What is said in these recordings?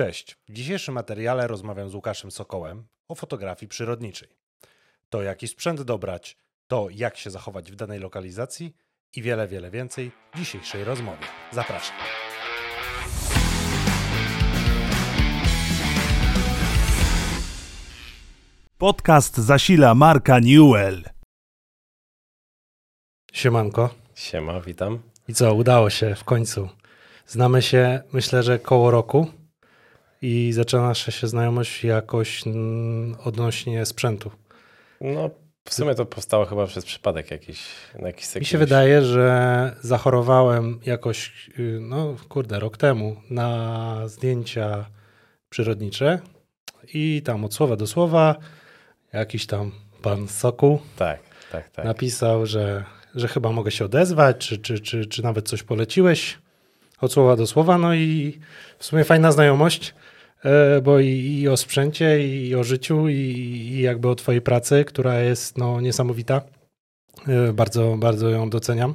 Cześć. W dzisiejszym materiale rozmawiam z Łukaszem Sokołem o fotografii przyrodniczej. To jaki sprzęt dobrać, to jak się zachować w danej lokalizacji i wiele, wiele więcej w dzisiejszej rozmowie. Zapraszam. Podcast zasila Marka Newell. Siemanko. Siema, witam. I co, udało się w końcu. Znamy się, myślę, że koło roku i zaczyna nasza się znajomość jakoś mm, odnośnie sprzętu. No, w sumie to powstało chyba przez przypadek jakiś, na jakiś Mi się wydaje, że zachorowałem jakoś, y, no kurde, rok temu na zdjęcia przyrodnicze i tam od słowa do słowa jakiś tam pan Soku Tak, tak, tak. napisał, że, że chyba mogę się odezwać, czy, czy, czy, czy nawet coś poleciłeś od słowa do słowa. No i w sumie fajna znajomość, bo i, i o sprzęcie, i o życiu, i, i jakby o twojej pracy, która jest no, niesamowita. E, Bardzo, bardzo ją doceniam.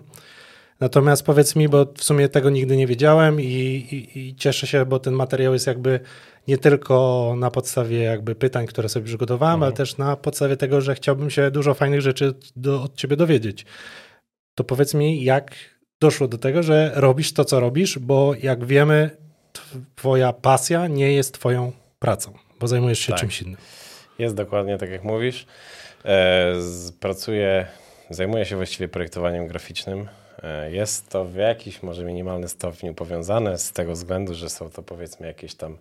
Natomiast powiedz mi, bo w sumie tego nigdy nie wiedziałem i, i, i cieszę się, bo ten materiał jest jakby nie tylko na podstawie jakby pytań, które sobie przygotowałem, Mhm. ale też na podstawie tego, że chciałbym się dużo fajnych rzeczy do, od ciebie dowiedzieć. To powiedz mi, jak doszło do tego, że robisz to, co robisz, bo jak wiemy, twoja pasja nie jest twoją pracą, bo zajmujesz się Tak. czymś innym. Jest dokładnie tak, jak mówisz. E, pracuję, zajmuję się właściwie projektowaniem graficznym. E, jest to w jakiś może minimalny stopniu powiązane z tego względu, że są to powiedzmy jakieś tam,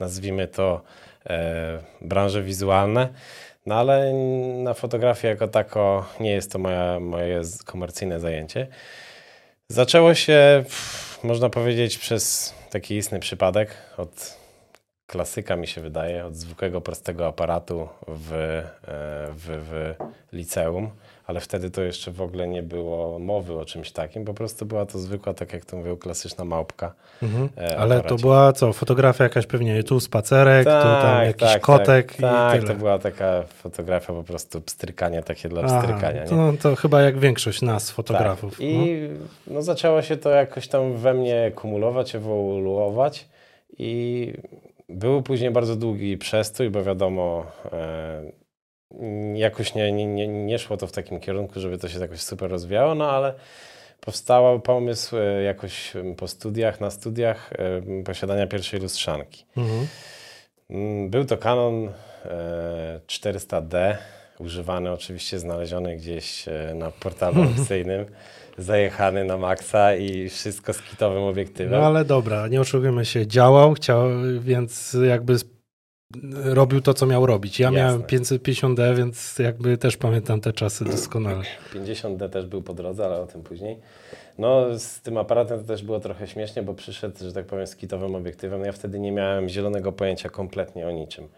nazwijmy to, e, branże wizualne. No ale na fotografię jako tako nie jest to moja, moje komercyjne zajęcie. Zaczęło się, można powiedzieć, przez taki istny przypadek. Od klasyka mi się wydaje, od zwykłego, prostego aparatu w, e, w, w liceum, ale wtedy to jeszcze w ogóle nie było mowy o czymś takim, po prostu była to zwykła, tak jak to mówią, klasyczna małpka. Mhm. e, Ale to była co, fotografia jakaś pewnie, tu spacerek, tu tam jakiś kotek tak, i tak, tyle. to była taka fotografia po prostu pstrykania, takie dla Aha, pstrykania. to, to chyba jak większość nas, fotografów. Tak. I no, zaczęło się to jakoś tam we mnie kumulować, ewoluować i był później bardzo długi przestój, bo wiadomo, e, jakoś nie, nie, nie, nie szło to w takim kierunku, żeby to się jakoś super rozwijało, no ale powstał pomysł e, jakoś po studiach, na studiach e, posiadania pierwszej lustrzanki. No. Mhm. Mm, Był to Canon e, 400D, używany oczywiście, znaleziony gdzieś e, na portalu aukcyjnym, zajechany na maksa i wszystko z kitowym obiektywem. No ale dobra, nie oszukujmy się, działał, chciał, więc jakby robił to, co miał robić. Ja Jasne. miałem 550D, więc jakby też pamiętam te czasy doskonale. 50D też był po drodze, ale o tym później. No, z tym aparatem to też było trochę śmiesznie, bo przyszedł, że tak powiem, z kitowym obiektywem. No, Ja wtedy nie miałem zielonego pojęcia kompletnie o niczym.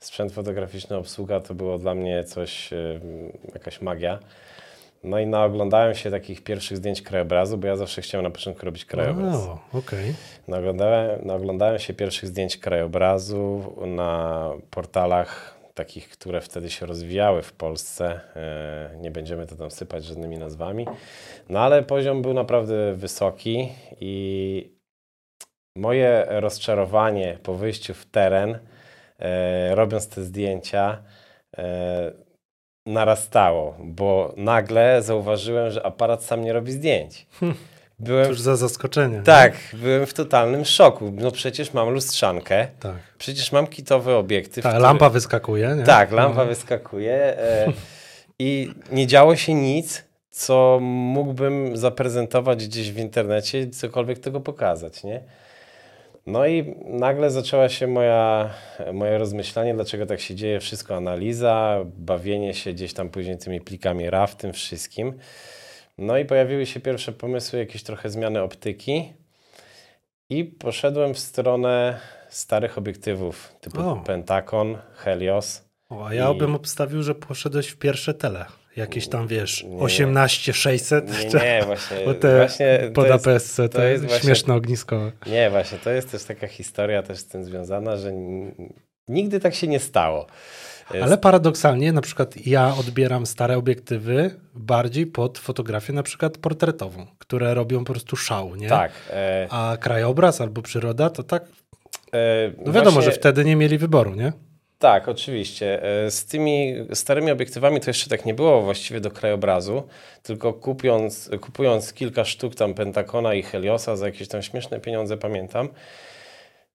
Sprzęt fotograficzny, obsługa to było dla mnie coś, jakaś magia. No i naoglądałem się takich pierwszych zdjęć krajobrazu, bo ja zawsze chciałem na początku robić krajobraz. O, okej. Naoglądałem, naoglądałem się pierwszych zdjęć krajobrazu na portalach takich, które wtedy się rozwijały w Polsce. E, Nie będziemy to tam sypać żadnymi nazwami. No ale poziom był naprawdę wysoki i moje rozczarowanie po wyjściu w teren, e, robiąc te zdjęcia, e, narastało, bo nagle zauważyłem, że aparat sam nie robi zdjęć. Byłem Cóż za zaskoczenie. tak, byłem w totalnym szoku. No przecież mam lustrzankę, Tak. przecież mam kitowy obiektyw. Ta który- lampa wyskakuje, nie? Tak, lampa No. wyskakuje e, i nie działo się nic, co mógłbym zaprezentować gdzieś w internecie, cokolwiek tego pokazać, nie? No i nagle zaczęła się moja, moje rozmyślanie, dlaczego tak się dzieje, wszystko analiza, bawienie się gdzieś tam później tymi plikami RAW, tym wszystkim. No i pojawiły się pierwsze pomysły, jakieś trochę zmiany optyki i poszedłem w stronę starych obiektywów typu O. Helios. O, a ja I- bym obstawił, że poszedłeś w pierwsze tele. Jakieś tam, wiesz, Nie. 18600 Nie, nie, właśnie, bo te właśnie to pod jest, APS-C, to, to jest właśnie- śmieszne ogniskowe. nie, właśnie, to jest też taka historia też z tym związana, że nigdy tak się nie stało. Ale paradoksalnie, na przykład ja odbieram stare obiektywy bardziej pod fotografię na przykład portretową, które robią po prostu szał, nie? Tak, e, A krajobraz albo przyroda to tak E, No wiadomo, właśnie- że wtedy nie mieli wyboru, nie? Tak, oczywiście. E, Z tymi starymi obiektywami to jeszcze tak nie było właściwie do krajobrazu, tylko kupując, kupując kilka sztuk tam Pentacona i Heliosa za jakieś tam śmieszne pieniądze, pamiętam,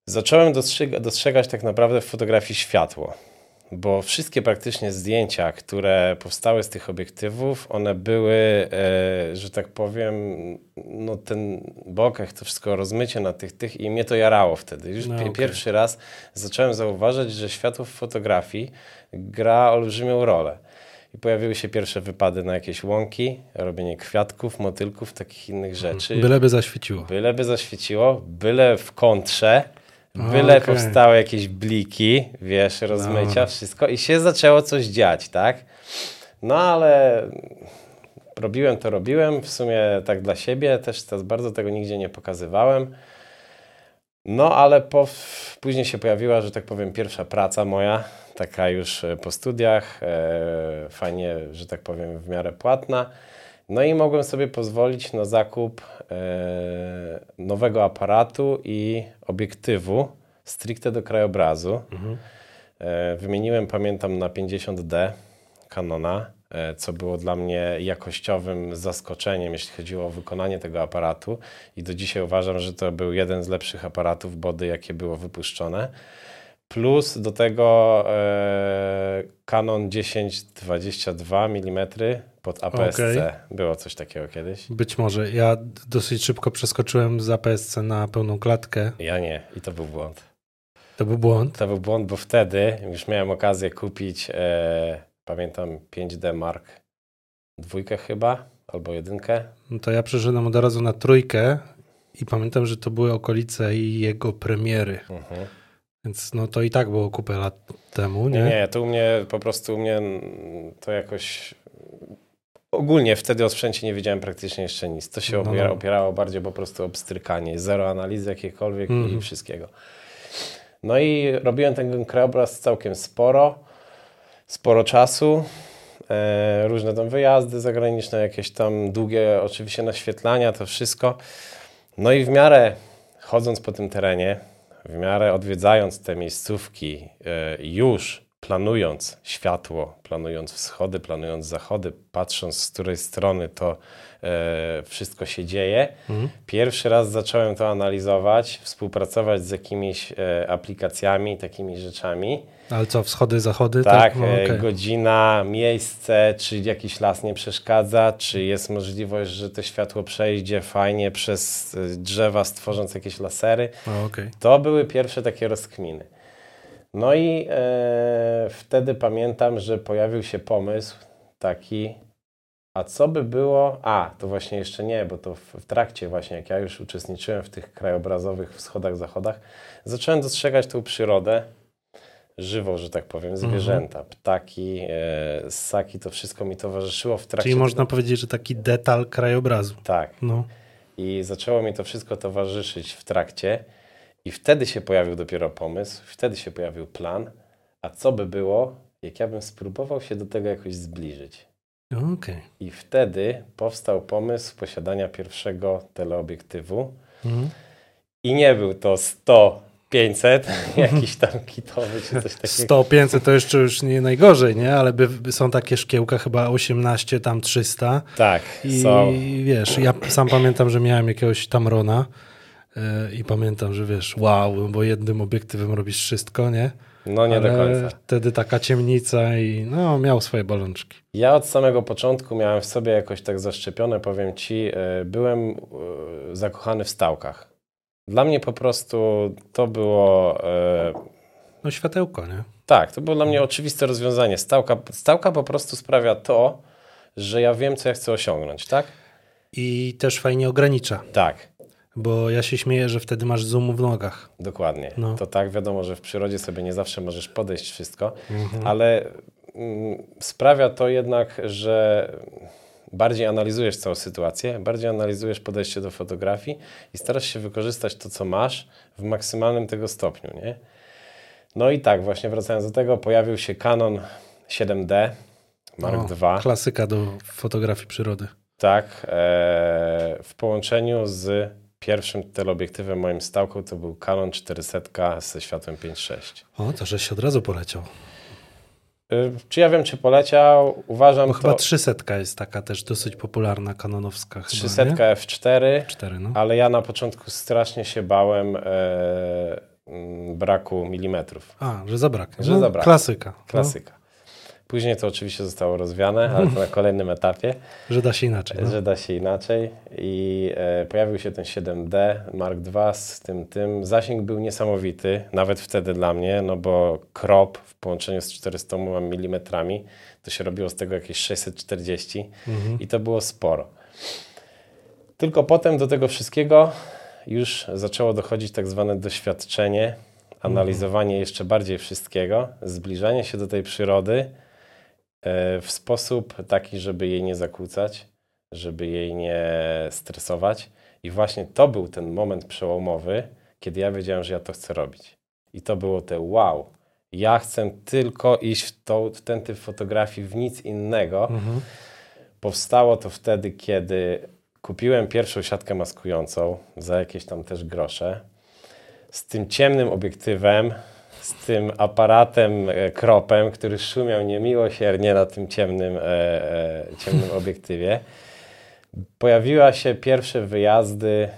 zacząłem dostrzega, dostrzegać tak naprawdę w fotografii światło. Bo wszystkie praktycznie zdjęcia, które powstały z tych obiektywów, one były, e, że tak powiem, no ten bokeh, to wszystko rozmycie na tych, tych i mnie to jarało wtedy. Już No, okej. pierwszy raz zacząłem zauważyć, że światło w fotografii gra olbrzymią rolę. I pojawiły się pierwsze wypady na jakieś łąki, robienie kwiatków, motylków, takich innych rzeczy. Byleby zaświeciło. Byleby zaświeciło, byle w kontrze, byle Okej. powstały jakieś bliki, wiesz, rozmycia, Dobra. wszystko i się zaczęło coś dziać, tak? No ale robiłem to, robiłem, w sumie tak dla siebie, też bardzo tego nigdzie nie pokazywałem. No ale po, później się pojawiła, że tak powiem, pierwsza praca moja, taka już po studiach, e, fajnie, że tak powiem, w miarę płatna. No i mogłem sobie pozwolić na zakup e, nowego aparatu i obiektywu stricte do krajobrazu. E, wymieniłem, pamiętam, na 50D Canona, e, co było dla mnie jakościowym zaskoczeniem, jeśli chodziło o wykonanie tego aparatu. I do dzisiaj uważam, że to był jeden z lepszych aparatów body, jakie było wypuszczone. Plus do tego Canon 10-22 mm pod APS-C. Okej. Było coś takiego kiedyś. Być może. Ja dosyć szybko przeskoczyłem z APS-C na pełną klatkę. Ja nie. I to był błąd. To był błąd. To był błąd, bo wtedy już miałem okazję kupić, e, pamiętam, 5D Mark dwójkę chyba, albo jedynkę. No to ja przeszedłem od razu na trójkę i pamiętam, że to były okolice jego premiery. Mhm. Więc no to i tak było kupę lat temu, nie? Nie, nie, to u mnie po prostu u mnie to jakoś ogólnie wtedy o sprzęcie nie wiedziałem praktycznie jeszcze nic. To się No, opiera, no. opierało bardziej po prostu o pstrykanie, zero analizy jakiejkolwiek i Mhm. wszystkiego. No i robiłem ten krajobraz całkiem sporo, sporo czasu. E, różne tam wyjazdy zagraniczne, jakieś tam długie oczywiście naświetlania, to wszystko. No i w miarę chodząc po tym terenie, w miarę odwiedzając te miejscówki, e, już planując światło, planując wschody, planując zachody, patrząc z której strony to e, wszystko się dzieje, pierwszy raz zacząłem to analizować, współpracować z jakimiś e, aplikacjami, takimi rzeczami. Ale co, wschody, zachody? Tak, No, e, okej. godzina, miejsce, czy jakiś las nie przeszkadza, czy jest możliwość, że to światło przejdzie fajnie przez e, drzewa, stworząc jakieś lasery. O, okej. To były pierwsze takie rozkminy. No i e, wtedy pamiętam, że pojawił się pomysł taki, a co by było, a to właśnie jeszcze nie, bo to w, w trakcie właśnie, jak ja już uczestniczyłem w tych krajobrazowych wschodach, zachodach, zacząłem dostrzegać tą przyrodę żywą, że tak powiem, zwierzęta, ptaki, e, ssaki, to wszystko mi towarzyszyło w trakcie. Czyli można powiedzieć, że taki detal krajobrazu. Tak, No. i zaczęło mi to wszystko towarzyszyć w trakcie. I wtedy się pojawił dopiero pomysł, wtedy się pojawił plan. A co by było, jak ja bym spróbował się do tego jakoś zbliżyć? Okej. I wtedy powstał pomysł posiadania pierwszego teleobiektywu. Mhm. I nie był to 100, 500, jakiś tam kitowy czy coś takiego. 100, 500 to jeszcze już nie najgorzej, nie? Ale by, by są takie szkiełka chyba 18, tam 300. Tak, I są. wiesz, ja sam pamiętam, że miałem jakiegoś Tamrona i pamiętam, że wiesz, wow, bo jednym obiektywem robisz wszystko, nie? No nie do Ale końca. wtedy taka ciemnica i no, miał swoje bolączki. Ja od samego początku miałem w sobie jakoś tak zaszczepione, powiem ci, e, byłem e, zakochany w stałkach. Dla mnie po prostu to było. e, No światełko, nie? Tak, to było dla mnie oczywiste rozwiązanie. Stałka, stałka po prostu sprawia to, że ja wiem, co ja chcę osiągnąć, tak? I też fajnie ogranicza, Tak, bo ja się śmieję, że wtedy masz zoom w nogach. dokładnie. No. To tak, wiadomo, że w przyrodzie sobie nie zawsze możesz podejść wszystko, Mhm. ale mm, sprawia to jednak, że bardziej analizujesz całą sytuację, bardziej analizujesz podejście do fotografii i starasz się wykorzystać to, co masz w maksymalnym tego stopniu, nie? No i tak, właśnie wracając do tego, pojawił się Canon 7D Mark O, II. Klasyka do fotografii przyrody. Tak, e, w połączeniu z pierwszym teleobiektywem moim stałką to był Canon 400 ze światłem 5.6. O, to żeś się od razu poleciał. Y, Czy ja wiem, czy poleciał? Uważam, Bo chyba to 300 jest taka też dosyć popularna kanonowska chyba, 300 nie? F4, 4, no. ale ja na początku strasznie się bałem e, braku milimetrów. A, że zabraknie. Że no, zabraknie. Klasyka. Klasyka. Później to oczywiście zostało rozwiane, ale to na kolejnym etapie. Że da się inaczej. No. że da się inaczej i e, pojawił się ten 7D Mark II z tym tym. Zasięg był niesamowity, nawet wtedy dla mnie, no bo crop w połączeniu z 400 mm to się robiło z tego jakieś 640 i to było sporo. Tylko potem do tego wszystkiego już zaczęło dochodzić tak zwane doświadczenie, analizowanie jeszcze bardziej wszystkiego, zbliżanie się do tej przyrody w sposób taki, żeby jej nie zakłócać, żeby jej nie stresować. I właśnie to był ten moment przełomowy, kiedy ja wiedziałem, że ja to chcę robić. I to było te wow. Ja chcę tylko iść w, w ten typ fotografii, w nic innego. Powstało to wtedy, kiedy kupiłem pierwszą siatkę maskującą za jakieś tam też grosze. Z tym ciemnym obiektywem, z tym aparatem e, kropem, który szumiał niemiłosiernie na tym ciemnym, e, e, ciemnym obiektywie. Pojawiła się pierwsze wyjazdy,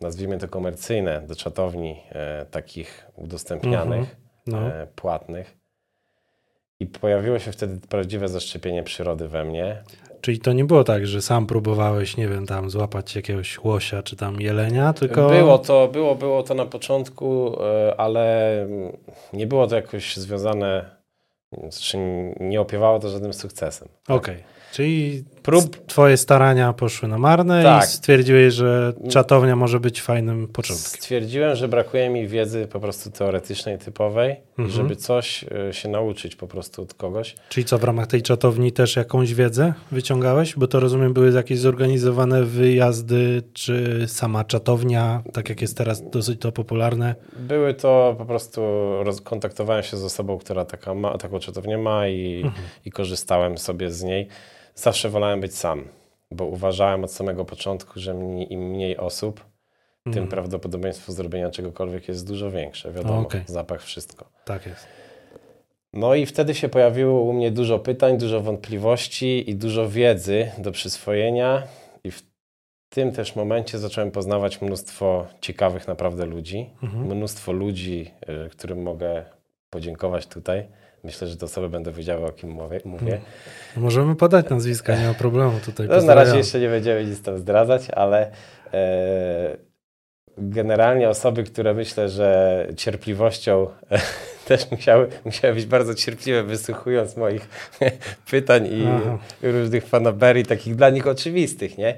nazwijmy to komercyjne, do czatowni takich udostępnianych, No. e, płatnych. I pojawiło się wtedy prawdziwe zaszczepienie przyrody we mnie. Czyli to nie było tak, że sam próbowałeś, nie wiem, tam złapać jakiegoś łosia czy tam jelenia, tylko... Było to, było, było to na początku, e, ale nie było to jakoś związane, znaczy nie opiewało to żadnym sukcesem. Okej. Czyli prób twoje starania poszły na marne Tak. i stwierdziłeś, że czatownia może być fajnym początkiem. Stwierdziłem, że brakuje mi wiedzy po prostu teoretycznej, typowej, Mhm. i żeby coś e, się nauczyć po prostu od kogoś. Czyli co, w ramach tej czatowni też jakąś wiedzę wyciągałeś? Bo to rozumiem, były jakieś zorganizowane wyjazdy, czy sama czatownia, tak jak jest teraz dosyć to popularne? Były to po prostu, kontaktowałem się z osobą, która taka ma, taką czatownię ma i, Mhm. i korzystałem sobie z niej. Zawsze wolałem być sam, bo uważałem od samego początku, że im mniej osób, tym Mhm. prawdopodobieństwo zrobienia czegokolwiek jest dużo większe. Wiadomo, Okej. zapach, wszystko. Tak jest. No i wtedy się pojawiło u mnie dużo pytań, dużo wątpliwości i dużo wiedzy do przyswojenia. I w tym też momencie zacząłem poznawać mnóstwo ciekawych naprawdę ludzi. Mhm. Mnóstwo ludzi, y, którym mogę podziękować tutaj. Myślę, że te osoby będą wiedziały, o kim mówię. mówię. Możemy podać nazwiska, nie ma problemu tutaj. No, na razie jeszcze nie będziemy nic tam zdradzać, ale e, generalnie osoby, które myślę, że cierpliwością też musiały, musiały być bardzo cierpliwe, wysłuchując moich pytań i Aha. różnych fanaberii, takich dla nich oczywistych, nie?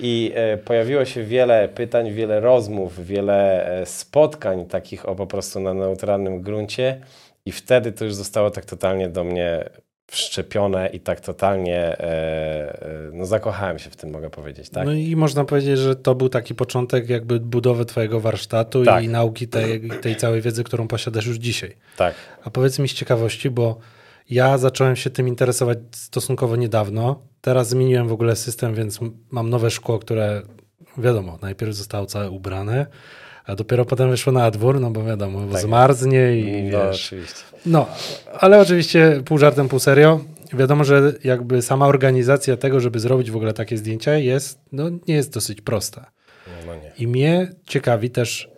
I e, pojawiło się wiele pytań, wiele rozmów, wiele e, spotkań takich o po prostu na neutralnym gruncie i wtedy to już zostało tak totalnie do mnie wszczepione i tak totalnie e, e, no zakochałem się w tym, mogę powiedzieć, tak? No i można powiedzieć, że to był taki początek jakby budowy twojego warsztatu Tak. i nauki tej, tej całej wiedzy, którą posiadasz już dzisiaj. Tak. A powiedz mi z ciekawości, bo ja zacząłem się tym interesować stosunkowo niedawno. Teraz zmieniłem w ogóle system, więc mam nowe szkło, które wiadomo, najpierw zostało całe ubrane, a dopiero potem wyszło na dwór, no bo wiadomo, bo Tak. zmarznie i No, wiesz. oczywiście. No, ale oczywiście pół żartem, pół serio. Wiadomo, że jakby sama organizacja tego, żeby zrobić w ogóle takie zdjęcia jest, no nie jest dosyć prosta. No nie. I mnie ciekawi też,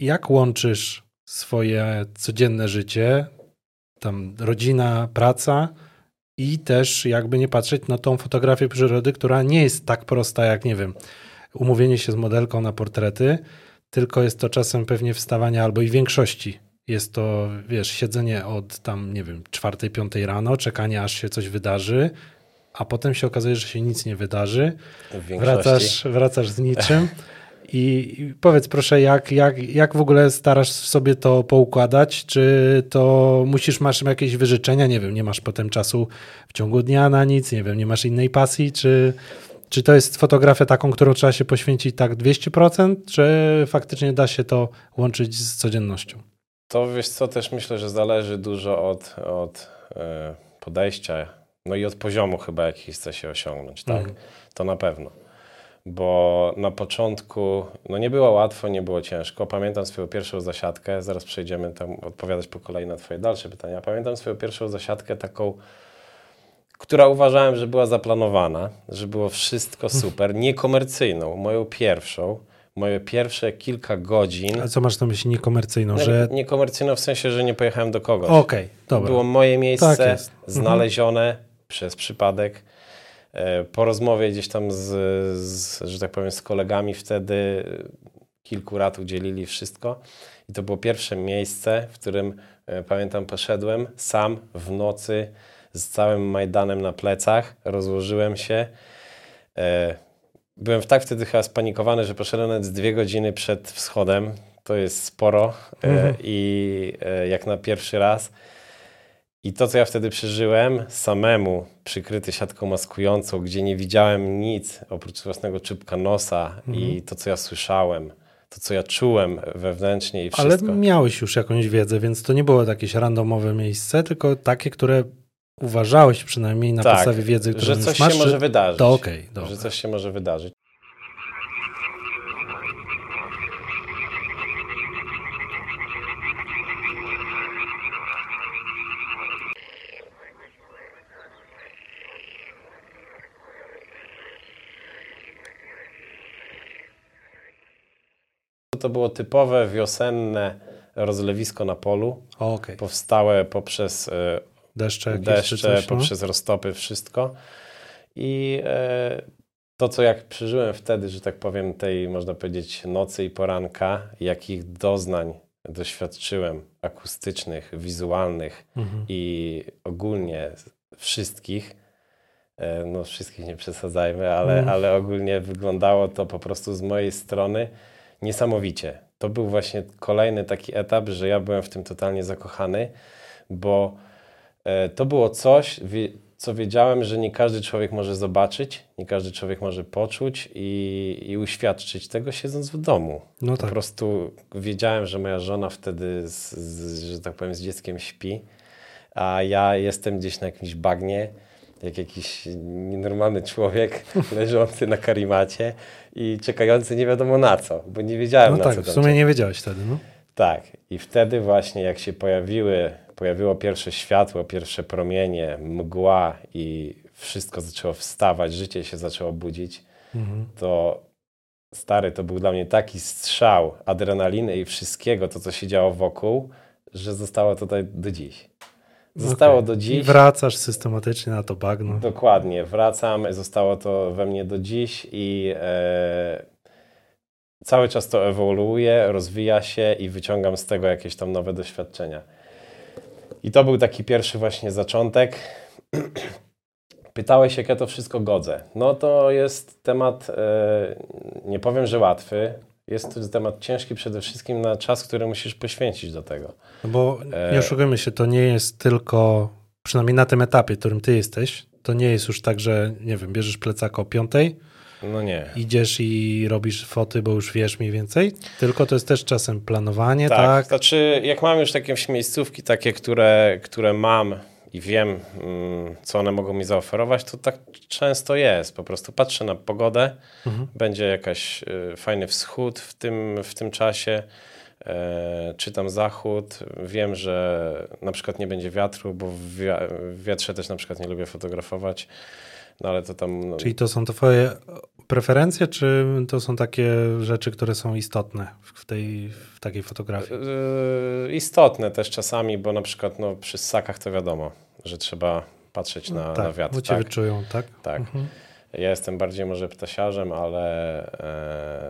jak łączysz swoje codzienne życie, tam rodzina, praca i też jakby nie patrzeć na tą fotografię przyrody, która nie jest tak prosta jak, nie wiem, umówienie się z modelką na portrety, tylko jest to czasem pewnie wstawanie albo i w większości. Jest to, wiesz, siedzenie od tam, nie wiem, czwartej, piątej rano, czekanie aż się coś wydarzy, a potem się okazuje, że się nic nie wydarzy wracasz, wracasz z niczym. I powiedz proszę, jak, jak, jak w ogóle starasz sobie to poukładać? Czy to musisz, masz jakieś wyżyczenia? Nie wiem, nie masz potem czasu w ciągu dnia na nic, nie wiem, nie masz innej pasji? Czy, czy to jest fotografia taką, którą trzeba się poświęcić tak 200%? Czy faktycznie da się to łączyć z codziennością? To wiesz co, też myślę, że zależy dużo od, od e, podejścia, no i od poziomu chyba, jaki chce się osiągnąć, tak? Mhm. To na pewno. bo na początku no nie było łatwo, nie było ciężko. Pamiętam swoją pierwszą zasiadkę, zaraz przejdziemy tam odpowiadać po kolei na Twoje dalsze pytania. Pamiętam swoją pierwszą zasiadkę taką, która uważałem, że była zaplanowana, że było wszystko super, niekomercyjną, moją pierwszą. Moje pierwsze kilka godzin. A co masz na myśli niekomercyjną? Nie, Że... Niekomercyjną w sensie, że nie pojechałem do kogoś. Okej, dobra. Było moje miejsce, Tak jest. Mhm. znalezione przez przypadek. E, Po rozmowie gdzieś tam z, z, że tak powiem, z kolegami wtedy e, kilku lat udzielili wszystko. I to było pierwsze miejsce, w którym e, pamiętam, poszedłem sam w nocy z całym Majdanem na plecach, rozłożyłem się. E, Byłem tak wtedy chyba spanikowany, że poszedłem nawet z dwie godziny przed wschodem. To jest sporo e, Mhm. i e, jak na pierwszy raz. I to, co ja wtedy przeżyłem, samemu, przykryty siatką maskującą, gdzie nie widziałem nic oprócz własnego czubka nosa Mhm. i to, co ja słyszałem, to, co ja czułem wewnętrznie i Ale wszystko. miałeś już jakąś wiedzę, więc to nie było jakieś randomowe miejsce, tylko takie, które uważałeś przynajmniej na Tak, podstawie wiedzy, którą że coś masz, się może że wydarzyć. to okej, dobra. że coś się może wydarzyć. To było typowe wiosenne rozlewisko na polu, Okej, powstałe poprzez e, deszcze jakieś deszcze, coś, no? poprzez roztopy, wszystko. I e, to, co jak przeżyłem wtedy, że tak powiem, tej, można powiedzieć, nocy i poranka, jakich doznań doświadczyłem akustycznych, wizualnych Mhm. i ogólnie wszystkich, e, no wszystkich nie przesadzajmy, ale, Mhm. ale ogólnie wyglądało to po prostu z mojej strony niesamowicie. To był właśnie kolejny taki etap, że ja byłem w tym totalnie zakochany, bo to było coś, co wiedziałem, że nie każdy człowiek może zobaczyć, nie każdy człowiek może poczuć i, i uświadczyć tego siedząc w domu. No Po tak. prostu wiedziałem, że moja żona wtedy, z, z, że tak powiem, z dzieckiem śpi, a ja jestem gdzieś na jakimś bagnie, jak jakiś nienormalny człowiek leżący na karimacie i czekający nie wiadomo na co, bo nie wiedziałem No na tak, co w tam sumie nie wiedziałeś wtedy, no. tak, i wtedy właśnie jak się pojawiły, pojawiło pierwsze światło, pierwsze promienie, mgła i wszystko zaczęło wstawać, życie się zaczęło budzić, Mhm. to stary, to był dla mnie taki strzał adrenaliny i wszystkiego, to co się działo wokół, że zostało tutaj do dziś. Zostało Okej. do I dziś. wracasz systematycznie na to bagno. Dokładnie, wracam, zostało to we mnie do dziś i e, cały czas to ewoluuje, rozwija się i wyciągam z tego jakieś tam nowe doświadczenia. I to był taki pierwszy właśnie zaczątek. Pytałeś, jak ja to wszystko godzę. No to jest temat, e, nie powiem, że łatwy. Jest to temat ciężki przede wszystkim na czas, który musisz poświęcić do tego. No bo E, nie oszukujmy się, to nie jest tylko, przynajmniej na tym etapie, w którym ty jesteś, to nie jest już tak, że nie wiem, bierzesz plecaka o piątej, No nie. idziesz i robisz foty, bo już wiesz mniej więcej, tylko to jest też czasem planowanie, Tak, tak? znaczy jak mam już takie miejscówki, takie, które, które mam i wiem, mm, co one mogą mi zaoferować, to tak często jest. Po prostu patrzę na pogodę, Mhm. będzie jakaś y, fajny wschód w tym, w tym czasie, e, czytam zachód, wiem, że na przykład nie będzie wiatru, bo w, wia- w wiatrze też na przykład nie lubię fotografować, no ale to tam... No, Czyli to są twoje preferencje, czy to są takie rzeczy, które są istotne w, tej, w takiej fotografii? Yy, istotne też czasami, bo na przykład no, przy ssakach to wiadomo, że trzeba patrzeć na, na tak, wiatr. bo cię Tak, wyczują, tak? tak. Mhm. Ja jestem bardziej może ptasiarzem, ale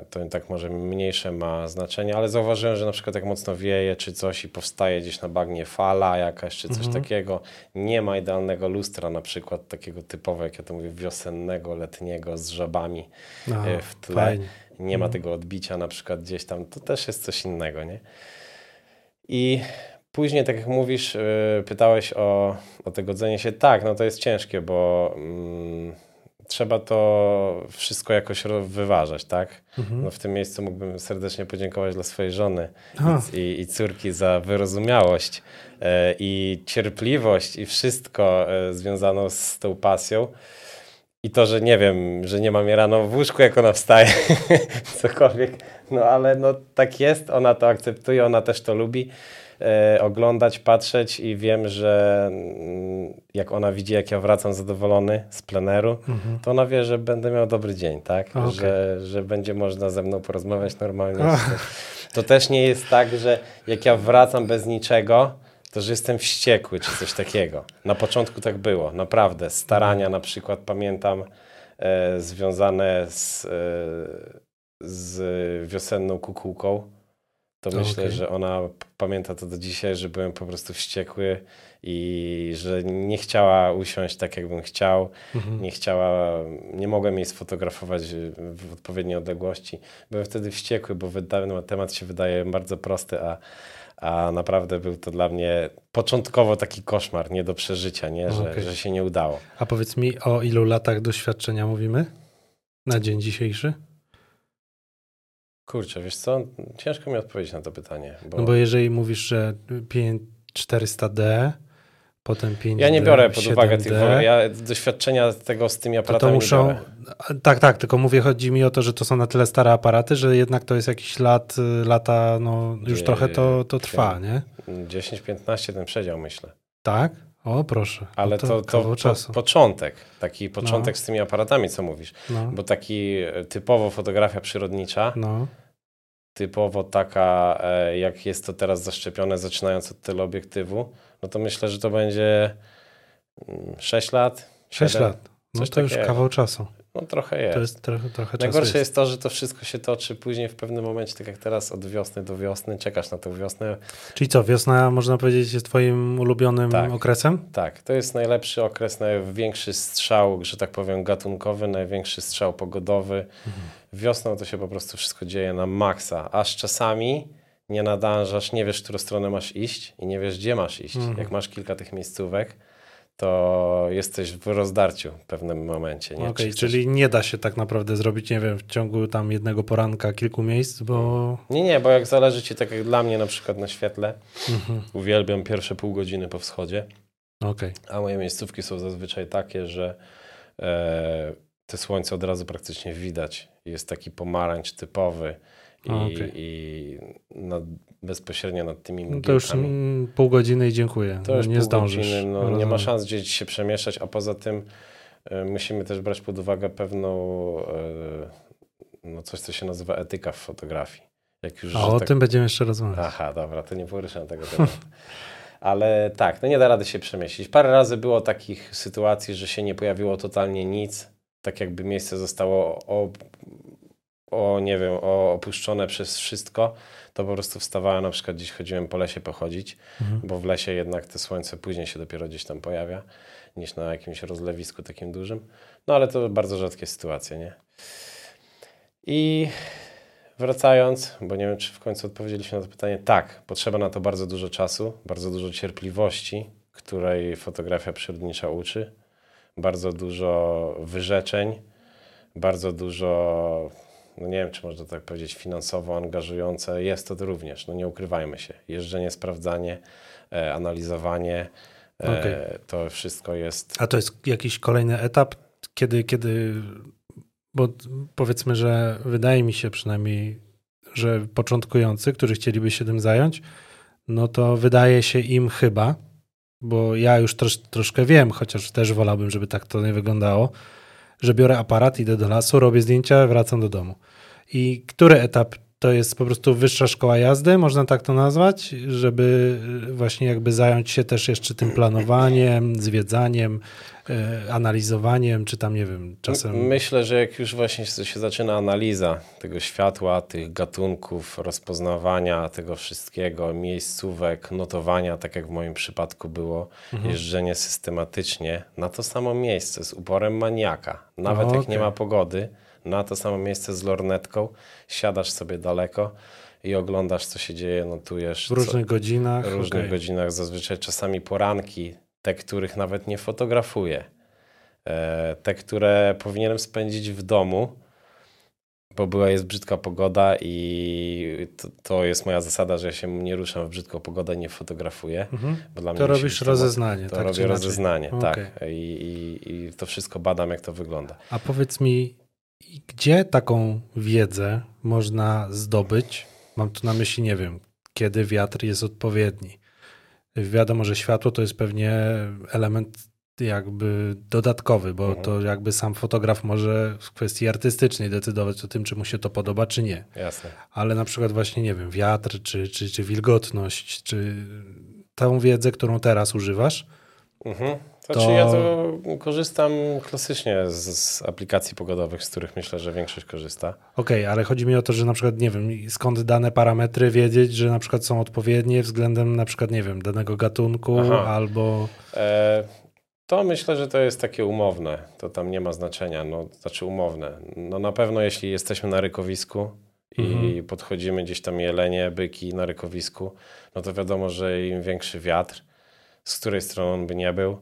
e, to tak może mniejsze ma znaczenie, ale zauważyłem, że na przykład jak mocno wieje czy coś i powstaje gdzieś na bagnie fala jakaś czy coś Mhm. takiego, nie ma idealnego lustra na przykład takiego typowo, jak ja to mówię, wiosennego, letniego z żabami e, w tle. fajnie. Nie ma Mhm. tego odbicia na przykład gdzieś tam, to też jest coś innego, nie? I później, tak jak mówisz, yy, pytałeś o, o te godzenie się. Tak, no to jest ciężkie, bo mm, trzeba to wszystko jakoś wyważać, tak? Mhm. No w tym miejscu mógłbym serdecznie podziękować dla swojej żony i, i córki za wyrozumiałość e, i cierpliwość i wszystko e, związaną z tą pasją. I to, że nie wiem, że nie ma mnie rano w łóżku, jak ona wstaje, cokolwiek. No ale no tak jest, ona to akceptuje, ona też to lubi oglądać, patrzeć i wiem, że mm, jak ona widzi, jak ja wracam zadowolony z pleneru, Mhm. to ona wie, że będę miał dobry dzień, tak? Okej. Że, że będzie można ze mną porozmawiać normalnie. To też nie jest tak, że jak ja wracam bez niczego, to że jestem wściekły czy coś takiego. Na początku tak było, naprawdę. Starania na przykład pamiętam e, związane z, e, z wiosenną kukułką. To myślę, Okej. że ona pamięta to do dzisiaj, że byłem po prostu wściekły i że nie chciała usiąść tak, jakbym chciał. Mhm. Nie chciała, nie mogłem jej sfotografować y, w odpowiedniej odległości. Byłem wtedy wściekły, bo wyda- temat się wydaje bardzo prosty, a, a naprawdę był to dla mnie początkowo taki koszmar, nie do przeżycia, nie? Że, Okej. że się nie udało. A powiedz mi, o ilu latach doświadczenia mówimy na dzień dzisiejszy? Kurczę, wiesz co? Ciężko mi odpowiedzieć na to pytanie. Bo No bo jeżeli mówisz, że 5 400D, potem 5D, ja nie biorę pod 7D, uwagę tych, ja doświadczenia tego z tymi to, to aparatami nie muszą... Tak, tak, tylko mówię, chodzi mi o to, że to są na tyle stare aparaty, że jednak to jest jakiś lat, y, lata, no już trochę to, to trwa, nie? 10-15 ten przedział, myślę. Tak? O, proszę. Ale no to, to, kawał po, początek, taki początek z tymi aparatami, co mówisz. No, Bo taki e, typowo fotografia przyrodnicza, no. typowo taka, e, jak jest to teraz zaszczepione, zaczynając od teleobiektywu, no to myślę, że to będzie mm, 6 lat. 6 siedem. lat. No to już kawał czasu. No trochę jest. To jest trochę, trochę. Najgorsze Jest. jest to, że to wszystko się toczy później w pewnym momencie, tak jak teraz, od wiosny do wiosny, czekasz na tę wiosnę. Czyli co, wiosna można powiedzieć jest twoim ulubionym Tak. okresem? Tak, to jest najlepszy okres, największy strzał, że tak powiem, gatunkowy, największy strzał pogodowy. Mhm. Wiosną to się po prostu wszystko dzieje na maksa, aż czasami nie nadążasz, nie wiesz, w którą stronę masz iść i nie wiesz, gdzie masz iść. Mhm. Jak masz kilka tych miejscówek, to jesteś w rozdarciu w pewnym momencie. Okej, Czy chcesz- czyli nie da się tak naprawdę zrobić, nie wiem, w ciągu tam jednego poranka kilku miejsc, bo... Nie, nie, bo jak zależy ci, tak jak dla mnie na przykład na świetle, Mhm. uwielbiam pierwsze pół godziny po wschodzie, Okej, a moje miejscówki są zazwyczaj takie, że e, te słońce od razu praktycznie widać. Jest taki pomarańcz typowy i, okej. i nad, bezpośrednio nad tymi no to już mgiełkami. pół godziny i dziękuję. To już nie zdążysz. godziny, no, nie ma szans gdzieś się przemieszczać, a poza tym e, musimy też brać pod uwagę pewną, e, no coś, co się nazywa etyka w fotografii. Jak już, A o tak- tym będziemy jeszcze rozmawiać. Aha, dobra, to nie poruszam tego tematu. Ale tak, no nie da rady się przemieścić. Parę razy było takich sytuacji, że się nie pojawiło totalnie nic. Tak jakby miejsce zostało o nie wiem, o, opuszczone przez wszystko. To po prostu wstawałem, na przykład gdzieś chodziłem po lesie pochodzić, Mhm. bo w lesie jednak te słońce później się dopiero gdzieś tam pojawia, niż na jakimś rozlewisku takim dużym. No ale to bardzo rzadkie sytuacje, nie? I wracając, bo nie wiem, czy w końcu odpowiedzieliśmy na to pytanie. Tak, potrzeba na to bardzo dużo czasu, bardzo dużo cierpliwości, której fotografia przyrodnicza uczy, bardzo dużo wyrzeczeń, bardzo dużo, no nie wiem, czy można tak powiedzieć, finansowo angażujące. Jest to również, no nie ukrywajmy się. Jeżdżenie, sprawdzanie, e, analizowanie, e, Okej. to wszystko jest A to jest jakiś kolejny etap, kiedy, kiedy, bo powiedzmy, że wydaje mi się przynajmniej, że początkujący, którzy chcieliby się tym zająć, no to wydaje się im chyba, bo ja już trosz, troszkę wiem, chociaż też wolałbym, żeby tak to nie wyglądało, że biorę aparat, idę do lasu, robię zdjęcia, wracam do domu. I który etap to jest po prostu wyższa szkoła jazdy, można tak to nazwać, żeby właśnie jakby zająć się też jeszcze tym planowaniem, zwiedzaniem, e, analizowaniem, czy tam nie wiem, czasem. Myślę, że jak już właśnie się zaczyna analiza tego światła, tych gatunków, rozpoznawania tego wszystkiego, miejscówek, notowania, tak jak w moim przypadku było, Mhm. jeżdżenie systematycznie na to samo miejsce z uporem maniaka. Nawet O, jak nie okej. ma pogody, na to samo miejsce z lornetką, siadasz sobie daleko i oglądasz, co się dzieje, notujesz. w co- różnych godzinach. w różnych okej. godzinach, zazwyczaj czasami poranki, te, których nawet nie fotografuję, e, te, które powinienem spędzić w domu, bo była jest brzydka pogoda i to, to, jest moja zasada, że ja się nie ruszam w brzydką pogodę, nie fotografuję. Mhm. Bo dla to robisz to, rozeznanie, to tak? robię rozeznanie, okay. tak. I, i, I to wszystko badam, jak to wygląda. A powiedz mi, gdzie taką wiedzę można zdobyć? Mam tu na myśli, nie wiem, kiedy wiatr jest odpowiedni. Wiadomo, że światło to jest pewnie element jakby dodatkowy, bo mhm. to jakby sam fotograf może w kwestii artystycznej decydować o tym, czy mu się to podoba, czy nie. Jasne. Ale na przykład właśnie, nie wiem, wiatr, czy, czy, czy wilgotność, czy tą wiedzę, którą teraz używasz, mhm. Znaczy to... ja to korzystam klasycznie z, z, aplikacji pogodowych, z których myślę, że większość korzysta. Okej, okay, ale chodzi mi o to, że na przykład nie wiem, skąd dane parametry wiedzieć, że na przykład są odpowiednie względem na przykład, nie wiem, danego gatunku Aha. albo... E, to myślę, że to jest takie umowne. To tam nie ma znaczenia. No, znaczy umowne. No na pewno jeśli jesteśmy na rykowisku mhm. i podchodzimy gdzieś tam jelenie, byki na rykowisku, no to wiadomo, że im większy wiatr, z której strony on by nie był,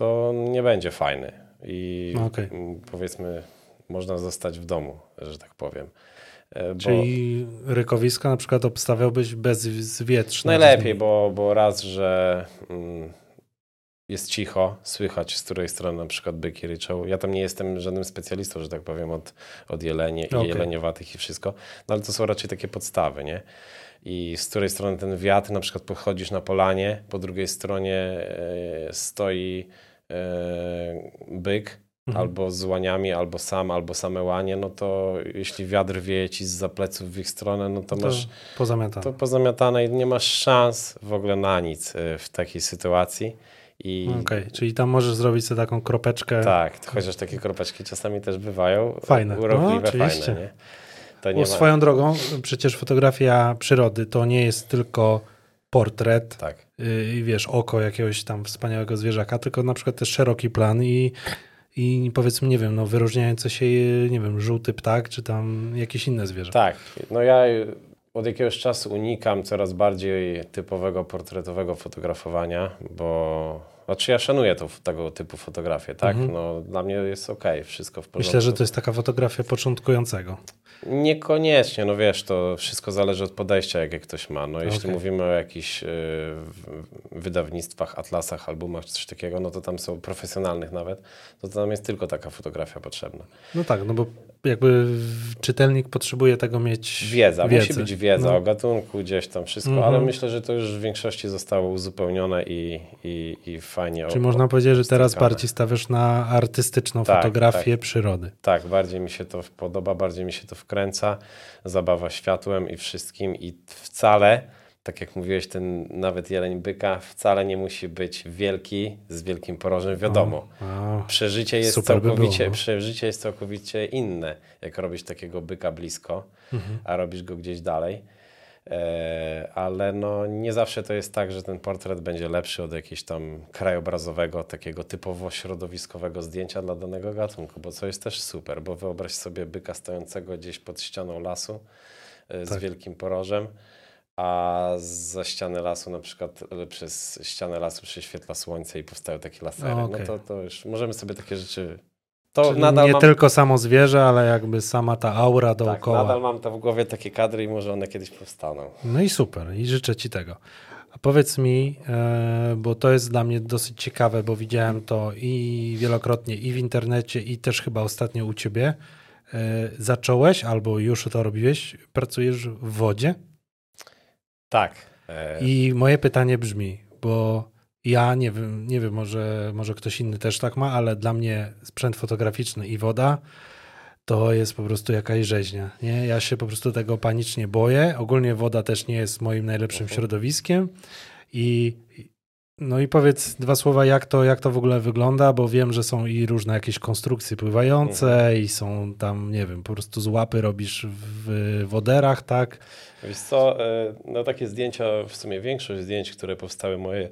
to nie będzie fajny. I no, okay. powiedzmy, można zostać w domu, że tak powiem. E, bo... Czyli rykowiska na przykład obstawiałbyś bezwietrzne? Najlepiej, bo, bo raz, że mm, jest cicho, słychać z której strony na przykład byki ryczą. Ja tam nie jestem żadnym specjalistą, że tak powiem, od, od jelenie okay. i jeleniowatych i wszystko, no ale to są raczej takie podstawy, nie? I z której strony ten wiatr, na przykład pochodzisz na polanie, po drugiej stronie e, stoi byk, mhm. albo z łaniami, albo sam, albo same łanie, no to jeśli wiatr wieje ci z pleców w ich stronę, no to, to masz pozamiatane. to pozamiatane i nie masz szans w ogóle na nic e, w takiej sytuacji. I... Okej, okay, czyli tam możesz zrobić sobie taką kropeczkę. Tak, chociaż takie kropeczki czasami też bywają fajne. urokliwe, no, fajne. Nie? To nie ma... Swoją drogą, przecież fotografia przyrody to nie jest tylko portret tak. Y, i wiesz, oko jakiegoś tam wspaniałego zwierzaka, tylko na przykład też szeroki plan i, i powiedzmy, nie wiem, no wyróżniające się, nie wiem, żółty ptak, czy tam jakieś inne zwierzę. Tak, no ja od jakiegoś czasu unikam coraz bardziej typowego portretowego fotografowania, bo znaczy ja szanuję to, tego typu fotografię, tak? Mhm. No, dla mnie jest ok, wszystko w porządku. Myślę, że to jest taka fotografia początkującego. Niekoniecznie, no wiesz, to wszystko zależy od podejścia, jakie ktoś ma. No, jeśli okay. mówimy o jakichś y, wydawnictwach, atlasach, albumach czy coś takiego, no to tam są profesjonalnych nawet, to tam jest tylko taka fotografia potrzebna. No tak, no bo jakby czytelnik potrzebuje tego mieć wiedza. Wiedzy. Musi być wiedza no. o gatunku, gdzieś tam wszystko, mm -hmm. ale myślę, że to już w większości zostało uzupełnione i, i, i fajnie. Czyli o, można powiedzieć, że teraz bardziej stawiasz na artystyczną tak, fotografię tak. przyrody. Tak, bardziej mi się to podoba, bardziej mi się to wkręca. Zabawa światłem i wszystkim i wcale tak jak mówiłeś, ten nawet jeleń byka wcale nie musi być wielki, z wielkim porożem, wiadomo. O, przeżycie, jest całkowicie, by było, no. przeżycie jest całkowicie inne, jak robisz takiego byka blisko, mhm. a robisz go gdzieś dalej. E, ale no, nie zawsze to jest tak, że ten portret będzie lepszy od jakiegoś tam krajobrazowego, takiego typowo środowiskowego zdjęcia dla danego gatunku, bo co jest też super, bo wyobraź sobie byka stojącego gdzieś pod ścianą lasu e, z tak. wielkim porożem a za ściany lasu na przykład przez ścianę lasu prześwietla słońce i powstają takie lasery. okay. No to, to już możemy sobie takie rzeczy... To nadal nie mam... tylko samo zwierzę, ale jakby sama ta aura tak, dookoła. Tak, nadal mam to w głowie takie kadry i może one kiedyś powstaną. No i super, i życzę Ci tego. A powiedz mi, e, bo to jest dla mnie dosyć ciekawe, bo widziałem to i wielokrotnie, i w internecie, i też chyba ostatnio u Ciebie. E, zacząłeś albo już to robiłeś, pracujesz w wodzie? Tak. E, I moje pytanie brzmi, bo ja nie wiem, nie wiem, może, może ktoś inny też tak ma, ale dla mnie sprzęt fotograficzny i woda to jest po prostu jakaś rzeźnia. Nie? Ja się po prostu tego panicznie boję. Ogólnie woda też nie jest moim najlepszym mhm. środowiskiem i no i powiedz dwa słowa, jak to, jak to w ogóle wygląda, bo wiem, że są i różne jakieś konstrukcje pływające mhm. i są tam, nie wiem, po prostu z łapy robisz w woderach, tak? Wiesz co, e, no takie zdjęcia, w sumie większość zdjęć, które powstały moje